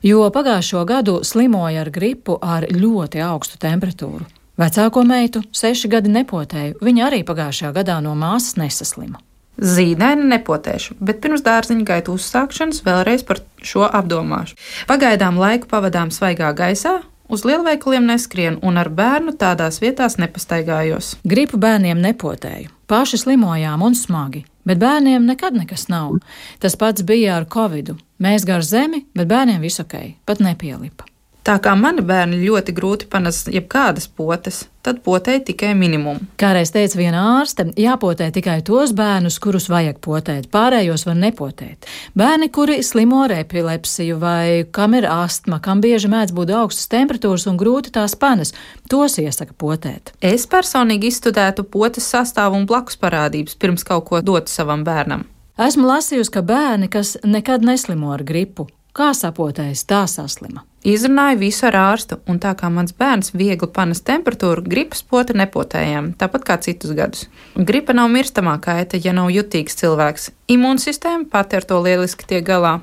jo pagājušo gadu slimoja ar gripu ar ļoti augstu temperatūru. Vecāko meitu seši gadi nepotēju, viņa arī pagājušajā gadā no māsas nesaslima. Zīdaini nepotēšu, bet pirms dārziņa gaitu uzsākšanas vēlreiz par šo apdomāšu. Pagaidām laiku pavadām svaigā gaisā, Uz lielveikaliem neskrienu un ar bērnu tādās vietās nepastaigājos. Gripu bērniem nepotēju. Paši slimojām un smagi, bet bērniem nekad nekas nav. Tas pats bija ar covidu. Mēs gar zemi, bet bērniem viss ok, pat nepielipa. Tā kā mani bērni ļoti grūti panes jebkādas potes, tad potēja tikai minimumu. Kā reiz teica viena ārste, jāpotē tikai tos bērnus, kurus vajag potēt, pārējos var nepotēt. Bērni, kuri slimo ar epilepsiju vai kam ir astma, kam bieži mēdz būt augstas temperatūras un grūti tās panes, tos iesaka potēt. Es personīgi izstudētu potes sastāvu un blakus parādības pirms kaut ko dot savam bērnam. Esmu lasījusi, ka bērni, kas nekad neslimo ar gripu, kā sapotējis, tā saslima. Izrunāju visu ar ārstu, un tā kā mans bērns viegli panes temperatūru, gripas poti nepotējām, tāpat kā citus gadus. Gripa nav mirstamā kaita, ja nav jutīgs cilvēks. Imūnsistēma pati ar to lieliski tiek galā.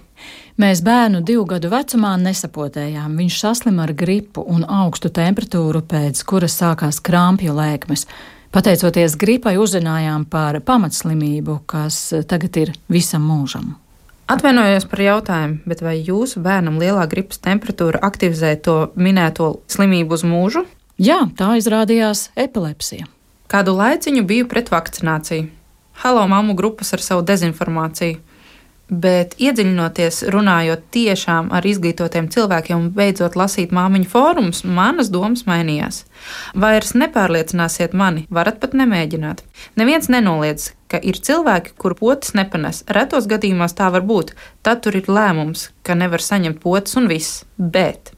Mēs bērnu divu gadu vecumā nesapotējām. Viņš saslima ar gripu un augstu temperatūru, pēc kuras sākās krāpju lēkmes. Pateicoties gripai, uzzinājām par pamatslimību, kas tagad ir visam mūžam. Atvainojos par jautājumu, bet vai jūsu bērnam lielā gripas temperatūra aktivizē to minēto slimību uz mūžu? Jā, tā izrādījās epilepsija. Kādu laiciņu biju pret vakcināciju. Halo, mammu grupas ar savu dezinformāciju bet iedziļinoties, runājot tiešām ar izglītotiem cilvēkiem un beidzot lasīt māmiņu fórumus, manas domas mainījās. Vairs nepārliecināsiet mani, varat pat nemēģināt. Neviens nenoliedz, ka ir cilvēki, kuru potes nepanes. Retos gadījumos tā var būt. Tad tur ir lēmums, ka nevar saņemt potes un viss. Bet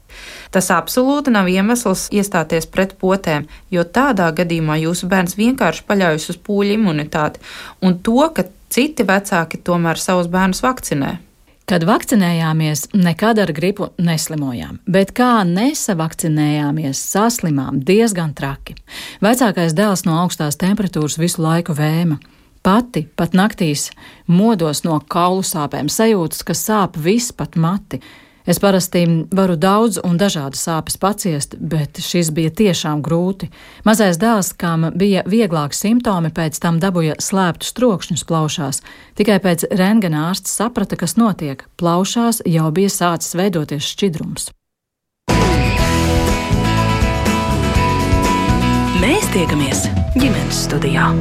Tas absolūti nav iemesls iestāties pret potēm, jo tādā gadījumā jūsu bērns vienkārši paļaujas uz pūļu imunitāti un to, ka Citi vecāki tomēr savus bērnus vakcinē. Kad vakcinējāmies, nekad ar gripu neslimojām, bet kā nesavakcinējāmies, saslimām diezgan traki. Vecākais dēls no augstās temperatūras visu laiku vēma. Pati pat naktīs modos no kaulu sāpēm, sajūtas, ka sāp viss pat mati. Es parasti varu daudz un dažādas sāpes paciest, bet šis bija tiešām grūti. Mazais dēls, kam bija vieglāki simptomi, pēc tam dabūja slēptu strokšņus plaušās. Tikai pēc rentgena ārsts saprata, kas notiek. Plaušās jau bija sācis veidoties šķidrums. Mēs tiekamies ģimenes studijā.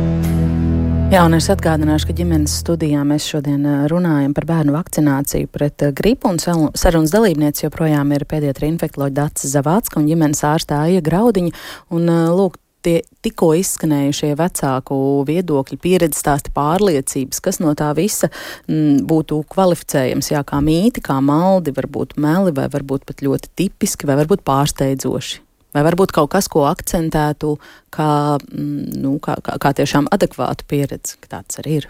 Jā, un es atgādināšu, ka ģimenes studijā mēs šodien runājam par bērnu vakcināciju pret gripu, un sarunas dalībniece joprojām ir pēdējā infektuoloģa Dācis Zavācka un ģimenes ārstā Aija Graudiņa. Un, lūk, tie tikko izskanējušie vecāku viedokļi, pieredzes stāsti, pārliecības, kas no tā visa m, būtu kvalificējams, jā, kā mīti, kā maldi, varbūt meli, vai varbūt pat ļoti tipiski, vai varbūt pārsteidzoši. Vai varbūt kaut kas, ko akcentētu kā, mm, nu, kā, kā, kā tiešām adekvātu pieredzi, ka tāds arī ir?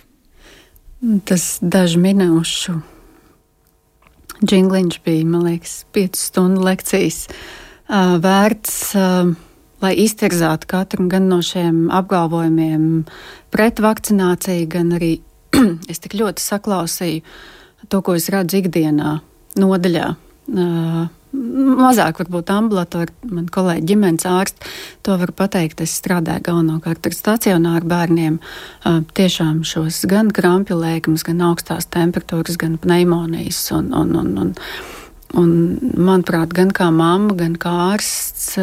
Tas dažu minūšu džingliņš bija, man liekas, piecu stundu lekcijas vērts, lai iztirzātu katru gan no šiem apgalvojumiem pret vakcināciju, gan arī [CLEARS THROAT] es tik ļoti saklausīju to, ko es redzu ikdienā nodaļā. Mazāk varbūt ambulatori, man kolēģi ģimenes ārsti, to var pateikt. Es strādāju galvenokārt ar stacionāru bērniem. Tiešām šos gan krampju lēkmes, gan augstās temperatūras, gan pneimonijas un, un, un, un Un, manuprāt, gan kā mamma, gan kā ārsts,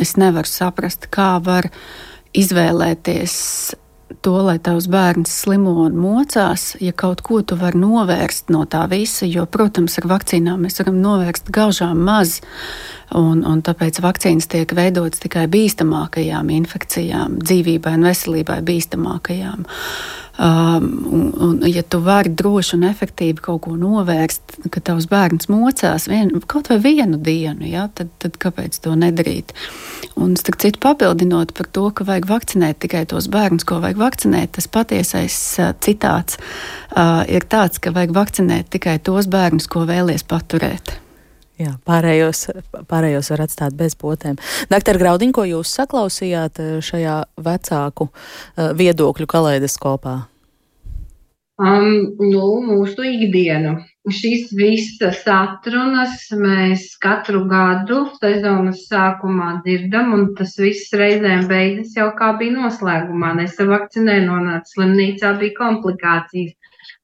es nevaru saprast, kā var izvēlēties to, lai tavs bērns slimo un mocās, ja kaut ko tu vari novērst no tā visa, jo, protams, ar vakcīnām mēs varam novērst gaužām maz, un, un tāpēc vakcīnas tiek veidotas tikai bīstamākajām infekcijām, dzīvībai un veselībai bīstamākajām. Um, un, un, ja tu vari droši un efektīvi kaut ko novērst, ka tavs bērns mocās vien, kaut vai vienu dienu, ja, tad, tad kāpēc to nedarīt? Un, starp citu, papildinot par to, ka vajag vakcinēt tikai tos bērnus, ko vajag vakcinēt, tas patiesais uh, citāts uh, ir tāds, ka vajag vakcinēt tikai tos bērnus, ko vēlies paturēt. Jā, pārējos, pārējos var atstāt bez potēm. Doktor Graudiņ, ko jūs saklausījāt eh, šajā vecāku uh, viedokļu kaleidoskopā? Um, nu, mūsu ikdienu. Šīs visas atrunas mēs katru gadu sezonas sākumā dzirdam, un tas viss reizēm beidzas jau kā bija noslēgumā. Nesavakcinē, nonāca slimnīcā, bija komplikācijas.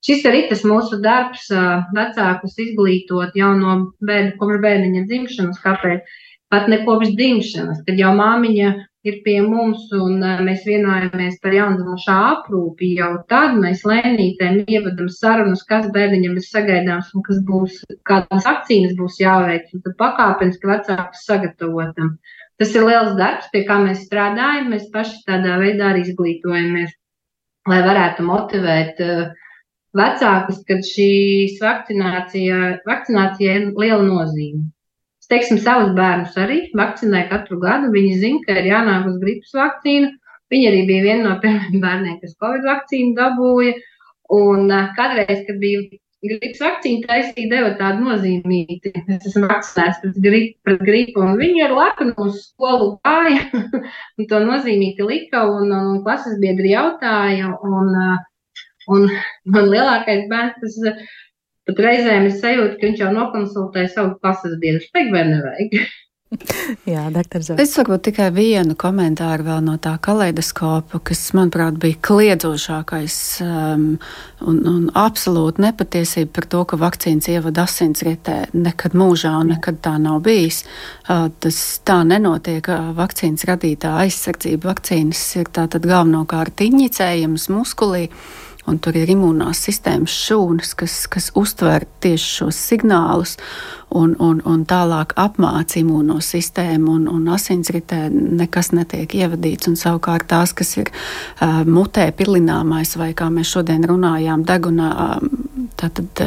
Šis arī tas mūsu darbs, vecākus izglītot jau no bērna, kopš bērniņa dzimšanas, kāpēc pat ne kopš dzimšanas, kad jau māmiņa ir pie mums un mēs vienojamies par jaundzimušā aprūpi, jau tad mēs lēnītēm ievadam sarunas, kas bērniņam ir sagaidāms un kas būs, kādas akcijas būs jāveic, un tad pakāpeniski vecākus sagatavotam. Tas ir liels darbs, pie kā mēs strādājam. Mēs paši tādā veidā arī izglītojamies, lai varētu motivēt uh, vecākus, kad šīs vakcinācija, vakcinācija ir liela nozīme teiksim, savus bērnus arī vakcinēju katru gadu. Viņi zina, ka ir jānāk uz gripas vakcīnu. Viņi arī bija viena no pirmajiem bērniem, kas Covid vakcīnu dabūja. Un kādreiz, kad bija gripas vakcīna, taisīja deva tādu nozīmīti. Es esmu vakcinēts pret gripu, pret gripu un viņi ar lepnu uz skolu gāja [LAUGHS] un to nozīmīti lika un, un klases biedri jautāja. Un, un man lielākais bērns, tas Pat reizēm ir sajūta, ka viņš jau nokonsultē savu klases biedru. Vajag vai nevajag? [LAUGHS] Jā, doktor Zvaigznes. Es varbūt tikai vienu komentāru vēl no tā kaleidoskopa, kas, manuprāt, bija kliedzošākais um, un, un absolūti nepatiesība par to, ka vakcīnas ievada asinsritē nekad mūžā un nekad tā nav bijis. Uh, tas tā nenotiek. Vakcīnas radītā aizsardzība vakcīnas ir tātad galvenokārt iņicējums muskulī. Un tur ir imunās sistēmas šūnas, kas, kas uztver tieši šos signālus un, un, un tālāk apmāca imuno sistēmu, un, un asinsritē nekas netiek ievadīts. Un savukārt tās, kas ir uh, mutē pilināmais, vai kā mēs šodien runājām, degunā, uh, tātad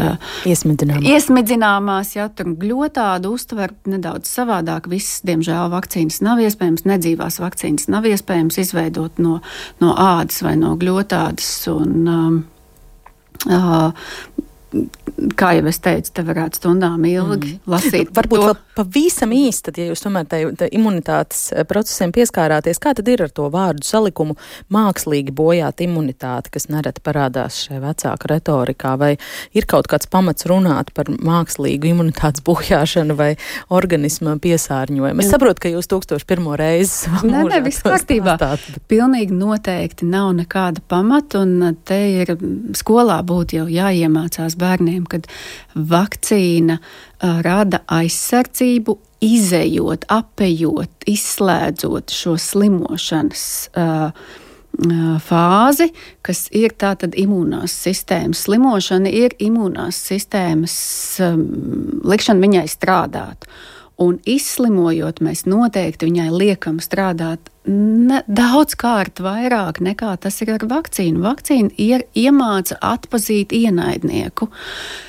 iesmidzināmās. iesmidzināmās, ja tur gļotādu uztver nedaudz savādāk. Visas, diemžēl, vakcīnas nav iespējams, nedzīvās vakcīnas nav iespējams izveidot no, no ādas vai no gļotādas. Un, um, Uh, kā jau es teicu, te varētu stundām ilgi mm. lasīt. Varbūt vēl pavisam īsti, tad, ja jūs tomēr tai, tai imunitātes eh, procesiem pieskārāties, kā tad ir ar to vārdu salikumu mākslīgi bojāt imunitāti, kas nereti parādās šajā vecāka retorikā, vai ir kaut kāds pamats runāt par mākslīgu imunitātes bojāšanu vai organisma piesārņojumu? Es saprotu, ka jūs 1001 reizi. Nē, nē, viss kārtībā. Pilnīgi noteikti nav nekāda pamata, un te ir skolā būtu jau jāiemācās bērniem, kad vakcīna rada aizsardzību, izējot, apējot, izslēdzot šo slimošanas. Uh, fāzi, kas ir tātad imūnās sistēmas. Slimošana ir imūnās sistēmas um, likšana viņai strādāt. Un izslimojot, mēs noteikti viņai liekam strādāt ne, daudz kārt vairāk nekā tas ir ar vakcīnu. Vakcīna ir, iemāca atpazīt ienaidnieku.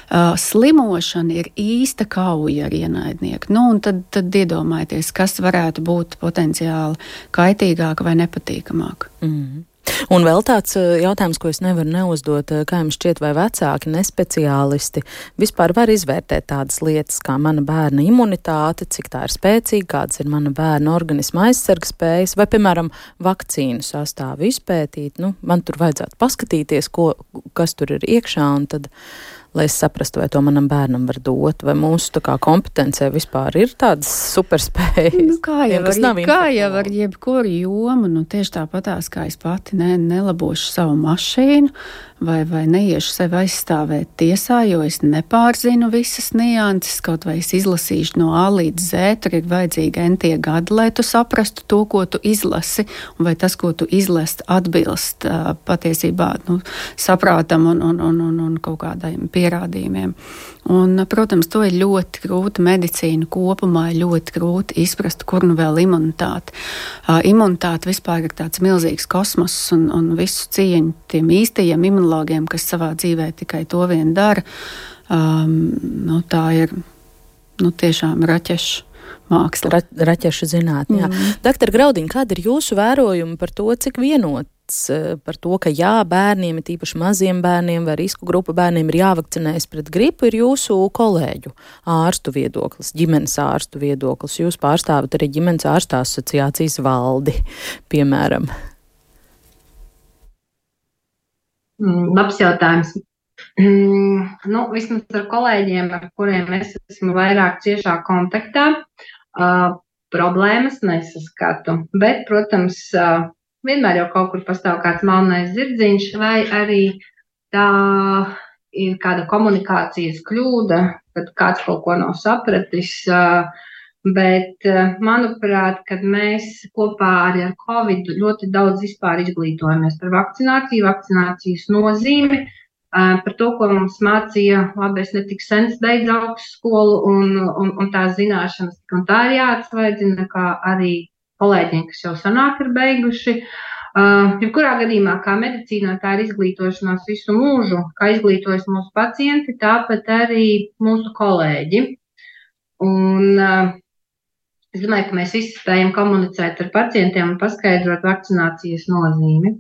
Uh, slimošana ir īsta kauja ar ienaidnieku. Nu, tad, tad iedomājieties, kas varētu būt potenciāli kaitīgāk vai nepatīkamāk. Mm. Un vēl tāds eh, jautājums, ko es nevaru neuzdot, eh, kā jums šķiet, vai vecāki, nespeciālisti vispār var izvērtēt tādas lietas kā mana bērna imunitāte, cik tā ir spēcīga, kādas ir mana bērna organisma aizsargas spējas, vai, piemēram, vakcīnu sastāvu izpētīt. Nu, man tur vajadzētu paskatīties, ko, kas tur ir iekšā, un tad lai es saprastu, vai to manam bērnam var dot, vai mūsu kā, kompetencē vispār ir tādas superspējas. Nu, kā jau ar, kā jau ar jebkuru jomu, nu, tieši tāpatās kā es pati ne, nelabošu savu mašīnu, vai, vai neiešu sevi aizstāvēt tiesā, jo es nepārzinu visas nianses, kaut vai es izlasīšu no A līdz Z, tur ir vajadzīgi entie gadi, lai tu saprastu to, ko tu izlasi, un vai tas, ko tu izlasi, atbilst uh, patiesībā nu, saprātam un, un, un, un, un kaut kādiem pierādījumiem. Un, protams, to ir ļoti grūti medicīna kopumā, ļoti grūti izprast, kur nu vēl imunitāte. Uh, imunitāte vispār ir tāds milzīgs kosmos un, un visu cieņu tiem īstajiem imunologiem, kas savā dzīvē tikai to vien dara. Um, nu, tā ir nu, tiešām raķeša māksla. Ra raķešu zinātnē. Mm. Doktor Graudiņ, kāda ir jūsu vērojuma par to, cik vienot Eh, par to, ka jā, bērniem, tīpaši maziem bērniem vai risku grupu bērniem, ir jāvakcinējas pret gripu, ir jūsu kolēģu ārstu viedoklis, ģimenes ārstu viedoklis. Jūs pārstāvat arī ģimenes ārstu asociācijas valdi, piemēram. Mm, labs jautājums. Nu, vismaz ar kolēģiem, ar kuriem es esmu vairāk ciešā kontaktā, uh, problēmas nesaskatu. Bet, protams, uh, vienmēr jau kaut kur pastāv kāds melnais zirdziņš, vai arī tā ir kāda komunikācijas kļūda, kad kāds kaut ko nav sapratis. Bet, manuprāt, kad mēs kopā arī ar Covid ļoti daudz izglītojamies par vakcināciju, vakcinācijas nozīmi, par to, ko mums mācīja, labi, es netik sen beidzu augstskolu un, un, un tās zināšanas, un tā ir jāatsvaidzina, kā arī kolēģiem, kas jau sanāk ir beiguši. Uh, jebkurā gadījumā, kā medicīnā, tā ir izglītošanās visu mūžu, kā izglītojas mūsu pacienti, tāpat arī mūsu kolēģi. Un, uh, Es domāju, ka mēs visi spējam komunicēt ar pacientiem un paskaidrot vakcinācijas nozīmi.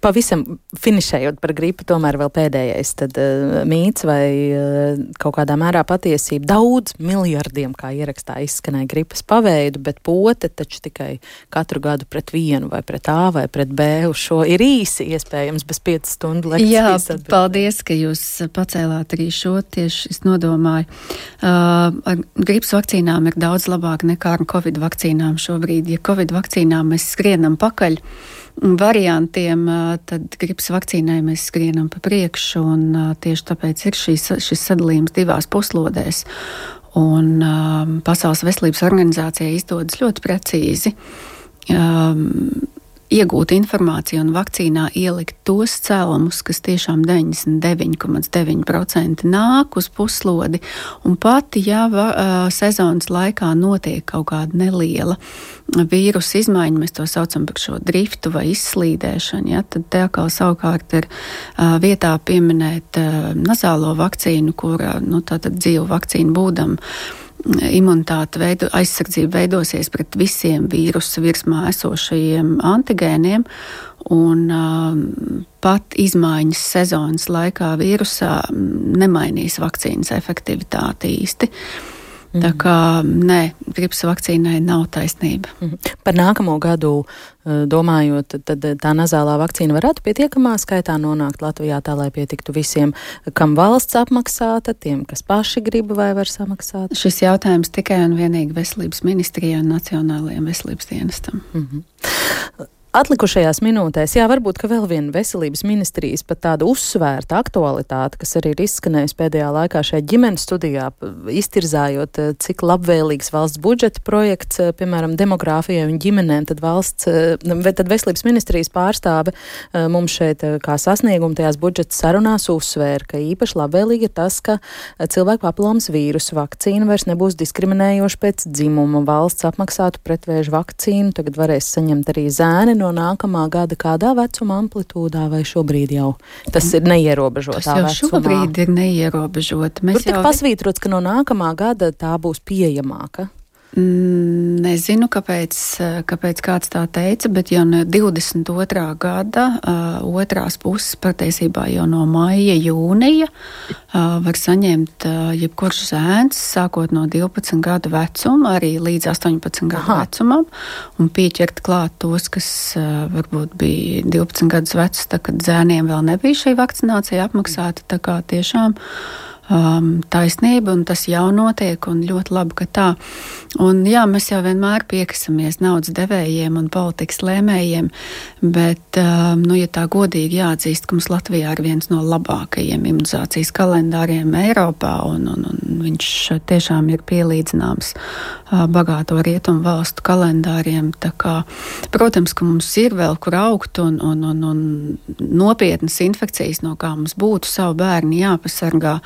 Pavisam finišējot par gripu, tomēr vēl pēdējais tad, uh, mīts vai uh, kaut kādā mērā patiesība. Daudz miljardiem, kā ierakstā izskanēja gripas paveidu, bet pote taču tikai katru gadu pret vienu vai pret A vai pret B uz šo ir īsi iespējams bez 5 stundu lekcijas. Jā, atbildēt. paldies, ka jūs pacēlāt arī šo tieši es nodomāju. Uh, ar gripas vakcīnām ir daudz labāk nekā ar Covid vakcīnām šobrīd. Ja Covid vakcīnām mēs skrienam pakaļ, variantiem, tad gripas vakcīnai mēs skrienam pa priekšu, un tieši tāpēc ir šīs, šis sadalījums divās puslodēs. Un um, Pasaules veselības organizācijai izdodas ļoti precīzi um, iegūt informāciju un vakcīnā ielikt tos cēlumus, kas tiešām 99,9% nāk uz puslodi. Un pat, ja va, sezonas laikā notiek kaut kāda neliela vīrusu izmaiņa, mēs to saucam par šo driftu vai izslīdēšanu, ja, tad te atkal savukārt ir vietā pieminēt nazālo vakcīnu, kura, nu, dzīvu vakcīnu būdam, imunitāte veido, aizsardzība veidosies pret visiem vīrusu virsmā esošajiem antigēniem. Un uh, pat izmaiņas sezonas laikā vīrusā nemainīs vakcīnas efektivitāti īsti. Uh, Mm. Tā kā nē, gripas vakcīnai nav taisnība. Mm. Par nākamo gadu eh, domājot, tad tā nazālā vakcīna varētu pietiekamā skaitā nonākt Latvijā tā, lai pietiktu visiem, kam valsts apmaksāta, tiem, kas paši grib vai var samaksāt? Šis jautājums tikai un vienīgi veselības ministrijai un Nacionālajiem veselības dienestam. Mm -hmm. Atlikušajās minūtēs, jā, varbūt vēl viena veselības ministrijas pat tāda uzsvērta aktualitāte, kas arī ir izskanējusi pēdējā laikā šajā ģimenes studijā, iztirzājot, eh, cik labvēlīgs valsts budžeta projekts, eh, piemēram, demogrāfijai un ģimenēm, tad valsts, eh, vai tad veselības ministrijas pārstāve mums šeit kā sasniegumu tajās budžeta sarunās uzsvēra, ka īpaši labvēlīgi ir tas, ka cilvēku papilomas vīrusu vakcīna vairs nebūs diskriminējoša pēc dzimuma. Valsts apmaksātu pretvēžu vakcīnu, tagad varēs saņemt arī zēni no nākamā gada kādā vecuma amplitūdā, vai šobrīd jau tas ir neierobežotā tas jau vecumā? Šobrīd ir neierobežota. Mēs Tur tika jau... pasvītrots, ka no nākamā gada tā būs pieejamāka. Nezinu, kāpēc, kāpēc kāds tā teica, bet jau no 22. gada otrās puses, patiesībā jau no maija, jūnija, var saņemt jebkurš zēns, sākot no 12 gadu vecuma, arī līdz 18 gadu Aha. vecumam, un pieķert klāt tos, kas varbūt bija 12 gadus veci, tad, kad zēniem vēl nebija šī vakcinācija apmaksāta. Tā kā tiešām uh, um, taisnība, un tas jau notiek, un ļoti labi, ka tā. Un, jā, mēs jau vienmēr piekasamies naudas devējiem un politikas lēmējiem, bet, um, nu, ja tā godīgi jāatzīst, ka mums Latvijā ir viens no labākajiem imunizācijas kalendāriem Eiropā, un, un, un viņš tiešām ir pielīdzināms uh, bagāto rietumu valstu kalendāriem. Kā, protams, ka mums ir vēl kur augt, un, un, un, un nopietnas infekcijas, no kā mums būtu savu bērnu jāpasargā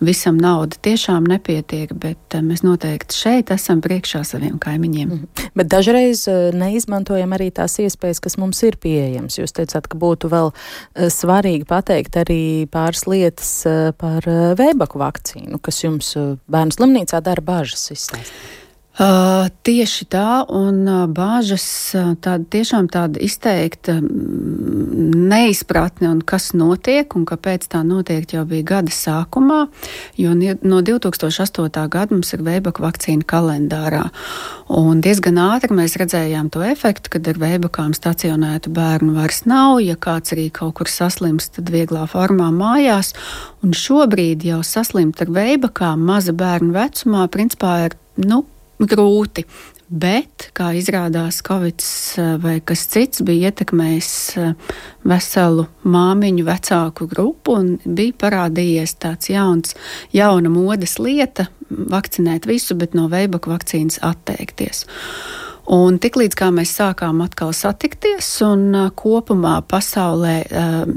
visam nauda tiešām nepietiek, bet eh, mēs noteikti šeit esam priekšā saviem kaimiņiem. Mm. Bet dažreiz eh, neizmantojam arī tās iespējas, kas mums ir pieejamas. Jūs teicāt, ka būtu vēl eh, svarīgi pateikt arī pāris lietas par vēbaku vakcīnu, kas jums bērnu slimnīcā dara bažas izstāstīt. Uh, tieši tā, un uh, bāžas uh, tāda tiešām tāda izteikta neizpratne, un kas notiek, un kāpēc tā notiek jau bija gada sākumā, jo no 2008. gada mums ir veibaka vakcīna kalendārā, un diezgan ātri mēs redzējām to efektu, kad ar veibakām stacionētu bērnu vairs nav, ja kāds arī kaut kur saslimst, tad vieglā formā mājās, un šobrīd jau saslimt ar veibakām maza bērnu vecumā, principā ir, nu, grūti. Bet, kā izrādās, Covid vai kas cits bija ietekmējis veselu māmiņu vecāku grupu un bija parādījies tāds jauns, jauna modes lieta - vakcinēt visu, bet no veibaku vakcīnas atteikties. Un tiklīdz mēs sākām atkal satikties, un kopumā pasaulē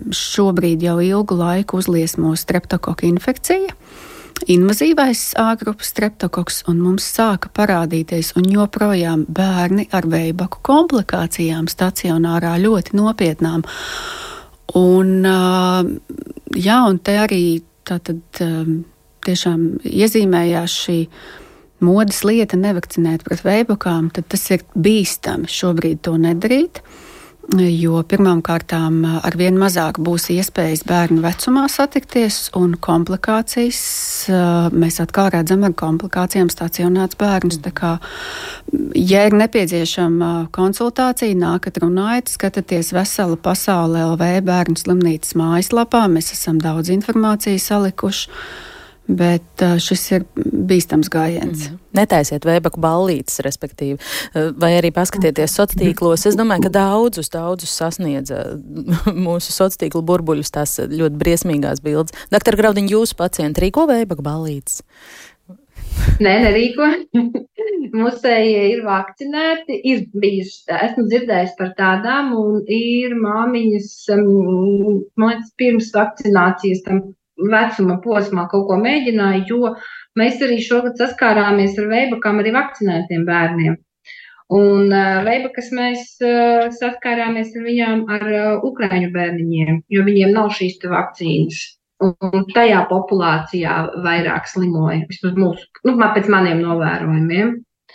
šobrīd jau ilgu laiku uzliesmo streptokoka infekcija, invazīvais āgrupas streptokoks, un mums sāka parādīties, un joprojām bērni ar veibaku komplikācijām stacionārā ļoti nopietnām. Un, jā, un te arī tātad tiešām iezīmējās šī modes lieta nevakcinēt pret veibakām, tad tas ir bīstami šobrīd to nedarīt. Jo pirmkārt, ar vien mazāk būs iespējas bērnu vecumā satikties, un komplikācijas mēs atkal redzam ar komplikācijām stacionēts bērns. Tā kā, ja ir nepieciešama konsultācija, nākat runājot, skatieties veselu pasauli LV bērnu slimnīcas mājaslapā. Mēs esam daudz informācijas salikuši bet šis ir bīstams gājiens. Mm. Netaisiet vēbaku ballītes, respektīvi, vai arī paskatieties sociālos tīklos. Es domāju, ka daudzus, daudzus sasniedza [LAUGHS] mūsu sociālo tīklu burbuļus tās ļoti briesmīgās bildes. Doktor Graudiņ, jūsu pacienti rīko vēbaku ballītes? Nē, nerīko. [LAUGHS] Musēji ir vakcinēti, ir bijuši, esmu dzirdējis par tādām, un ir māmiņas, man liekas, pirms vakcinācijas tam vecuma posmā kaut ko mēģināja, jo mēs arī šogad saskārāmies ar veibakām arī vakcinētiem bērniem. Un uh, veibakas mēs uh, saskārāmies ar viņām ar uh, ukraiņu bērniņiem, jo viņiem nav šīs vakcīnas. Un tajā populācijā vairāk slimoja, vismaz mūsu, nu, pēc maniem novērojumiem.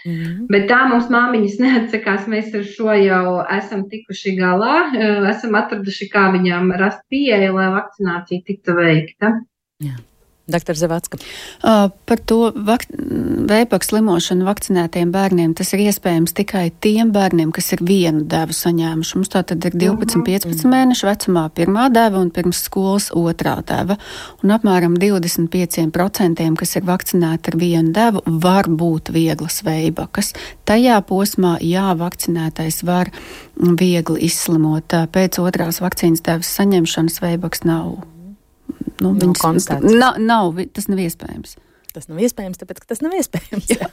Mm. Bet tā mums māmiņas [LAUGHS] neatsakās. Mēs ar šo jau esam tikuši galā, esam atraduši, kā viņām rast pieeja, lai vakcinācija tiktu veikta. Jā. Dr. Zavacka. Uh, par to vēpaka slimošanu vakcinētiem bērniem tas ir iespējams tikai tiem bērniem, kas ir vienu devu saņēmuši. Mums tā tad ir 12, 15 mhm. mēnešu vecumā pirmā deva un pirms skolas otrā deva. Un apmēram 25%, kas ir vakcinēti ar vienu devu, var būt vieglas veibakas. Tajā posmā, jā, vakcinētais var viegli izslimot. Pēc otrās vakcīnas devas saņemšanas veibaks nav nu, nav viņas, nav, nav, tas nav iespējams. Tas nav iespējams, tāpēc, ka tas nav iespējams. [LAUGHS] Jā.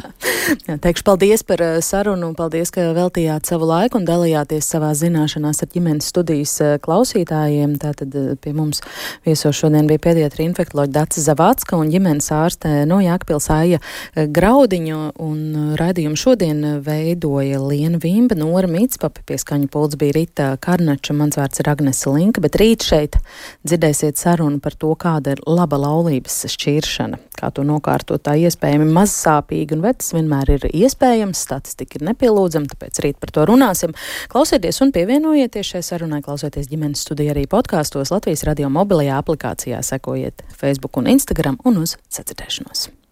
Jā, teikšu paldies par uh, sarunu, paldies, ka veltījāt savu laiku un dalījāties savā zināšanās ar ģimenes studijas uh, klausītājiem. Tātad uh, pie mums viesos šodien bija pediatra infektoloģa Daca Zavācka un ģimenes ārste no Jākpils Aija Graudiņu. Un raidījumu šodien veidoja Liena Vimba, Nora Mītspapi, pie skaņu pults bija Rita Karnača, mans vārds ir Agnese Linka, bet rīt šeit dzirdēsiet sarunu par to, kāda ir laba laulības šķiršana, kā to nokļūt savukārt tā iespējami mazsāpīga, un tas vienmēr ir iespējams, statistika ir nepielūdzama, tāpēc rīt par to runāsim. Klausieties un pievienojieties šai sarunai, klausieties ģimenes studiju arī podkāstos Latvijas radio mobilajā aplikācijā, sekojiet Facebook un Instagram un uz sacirdēšanos.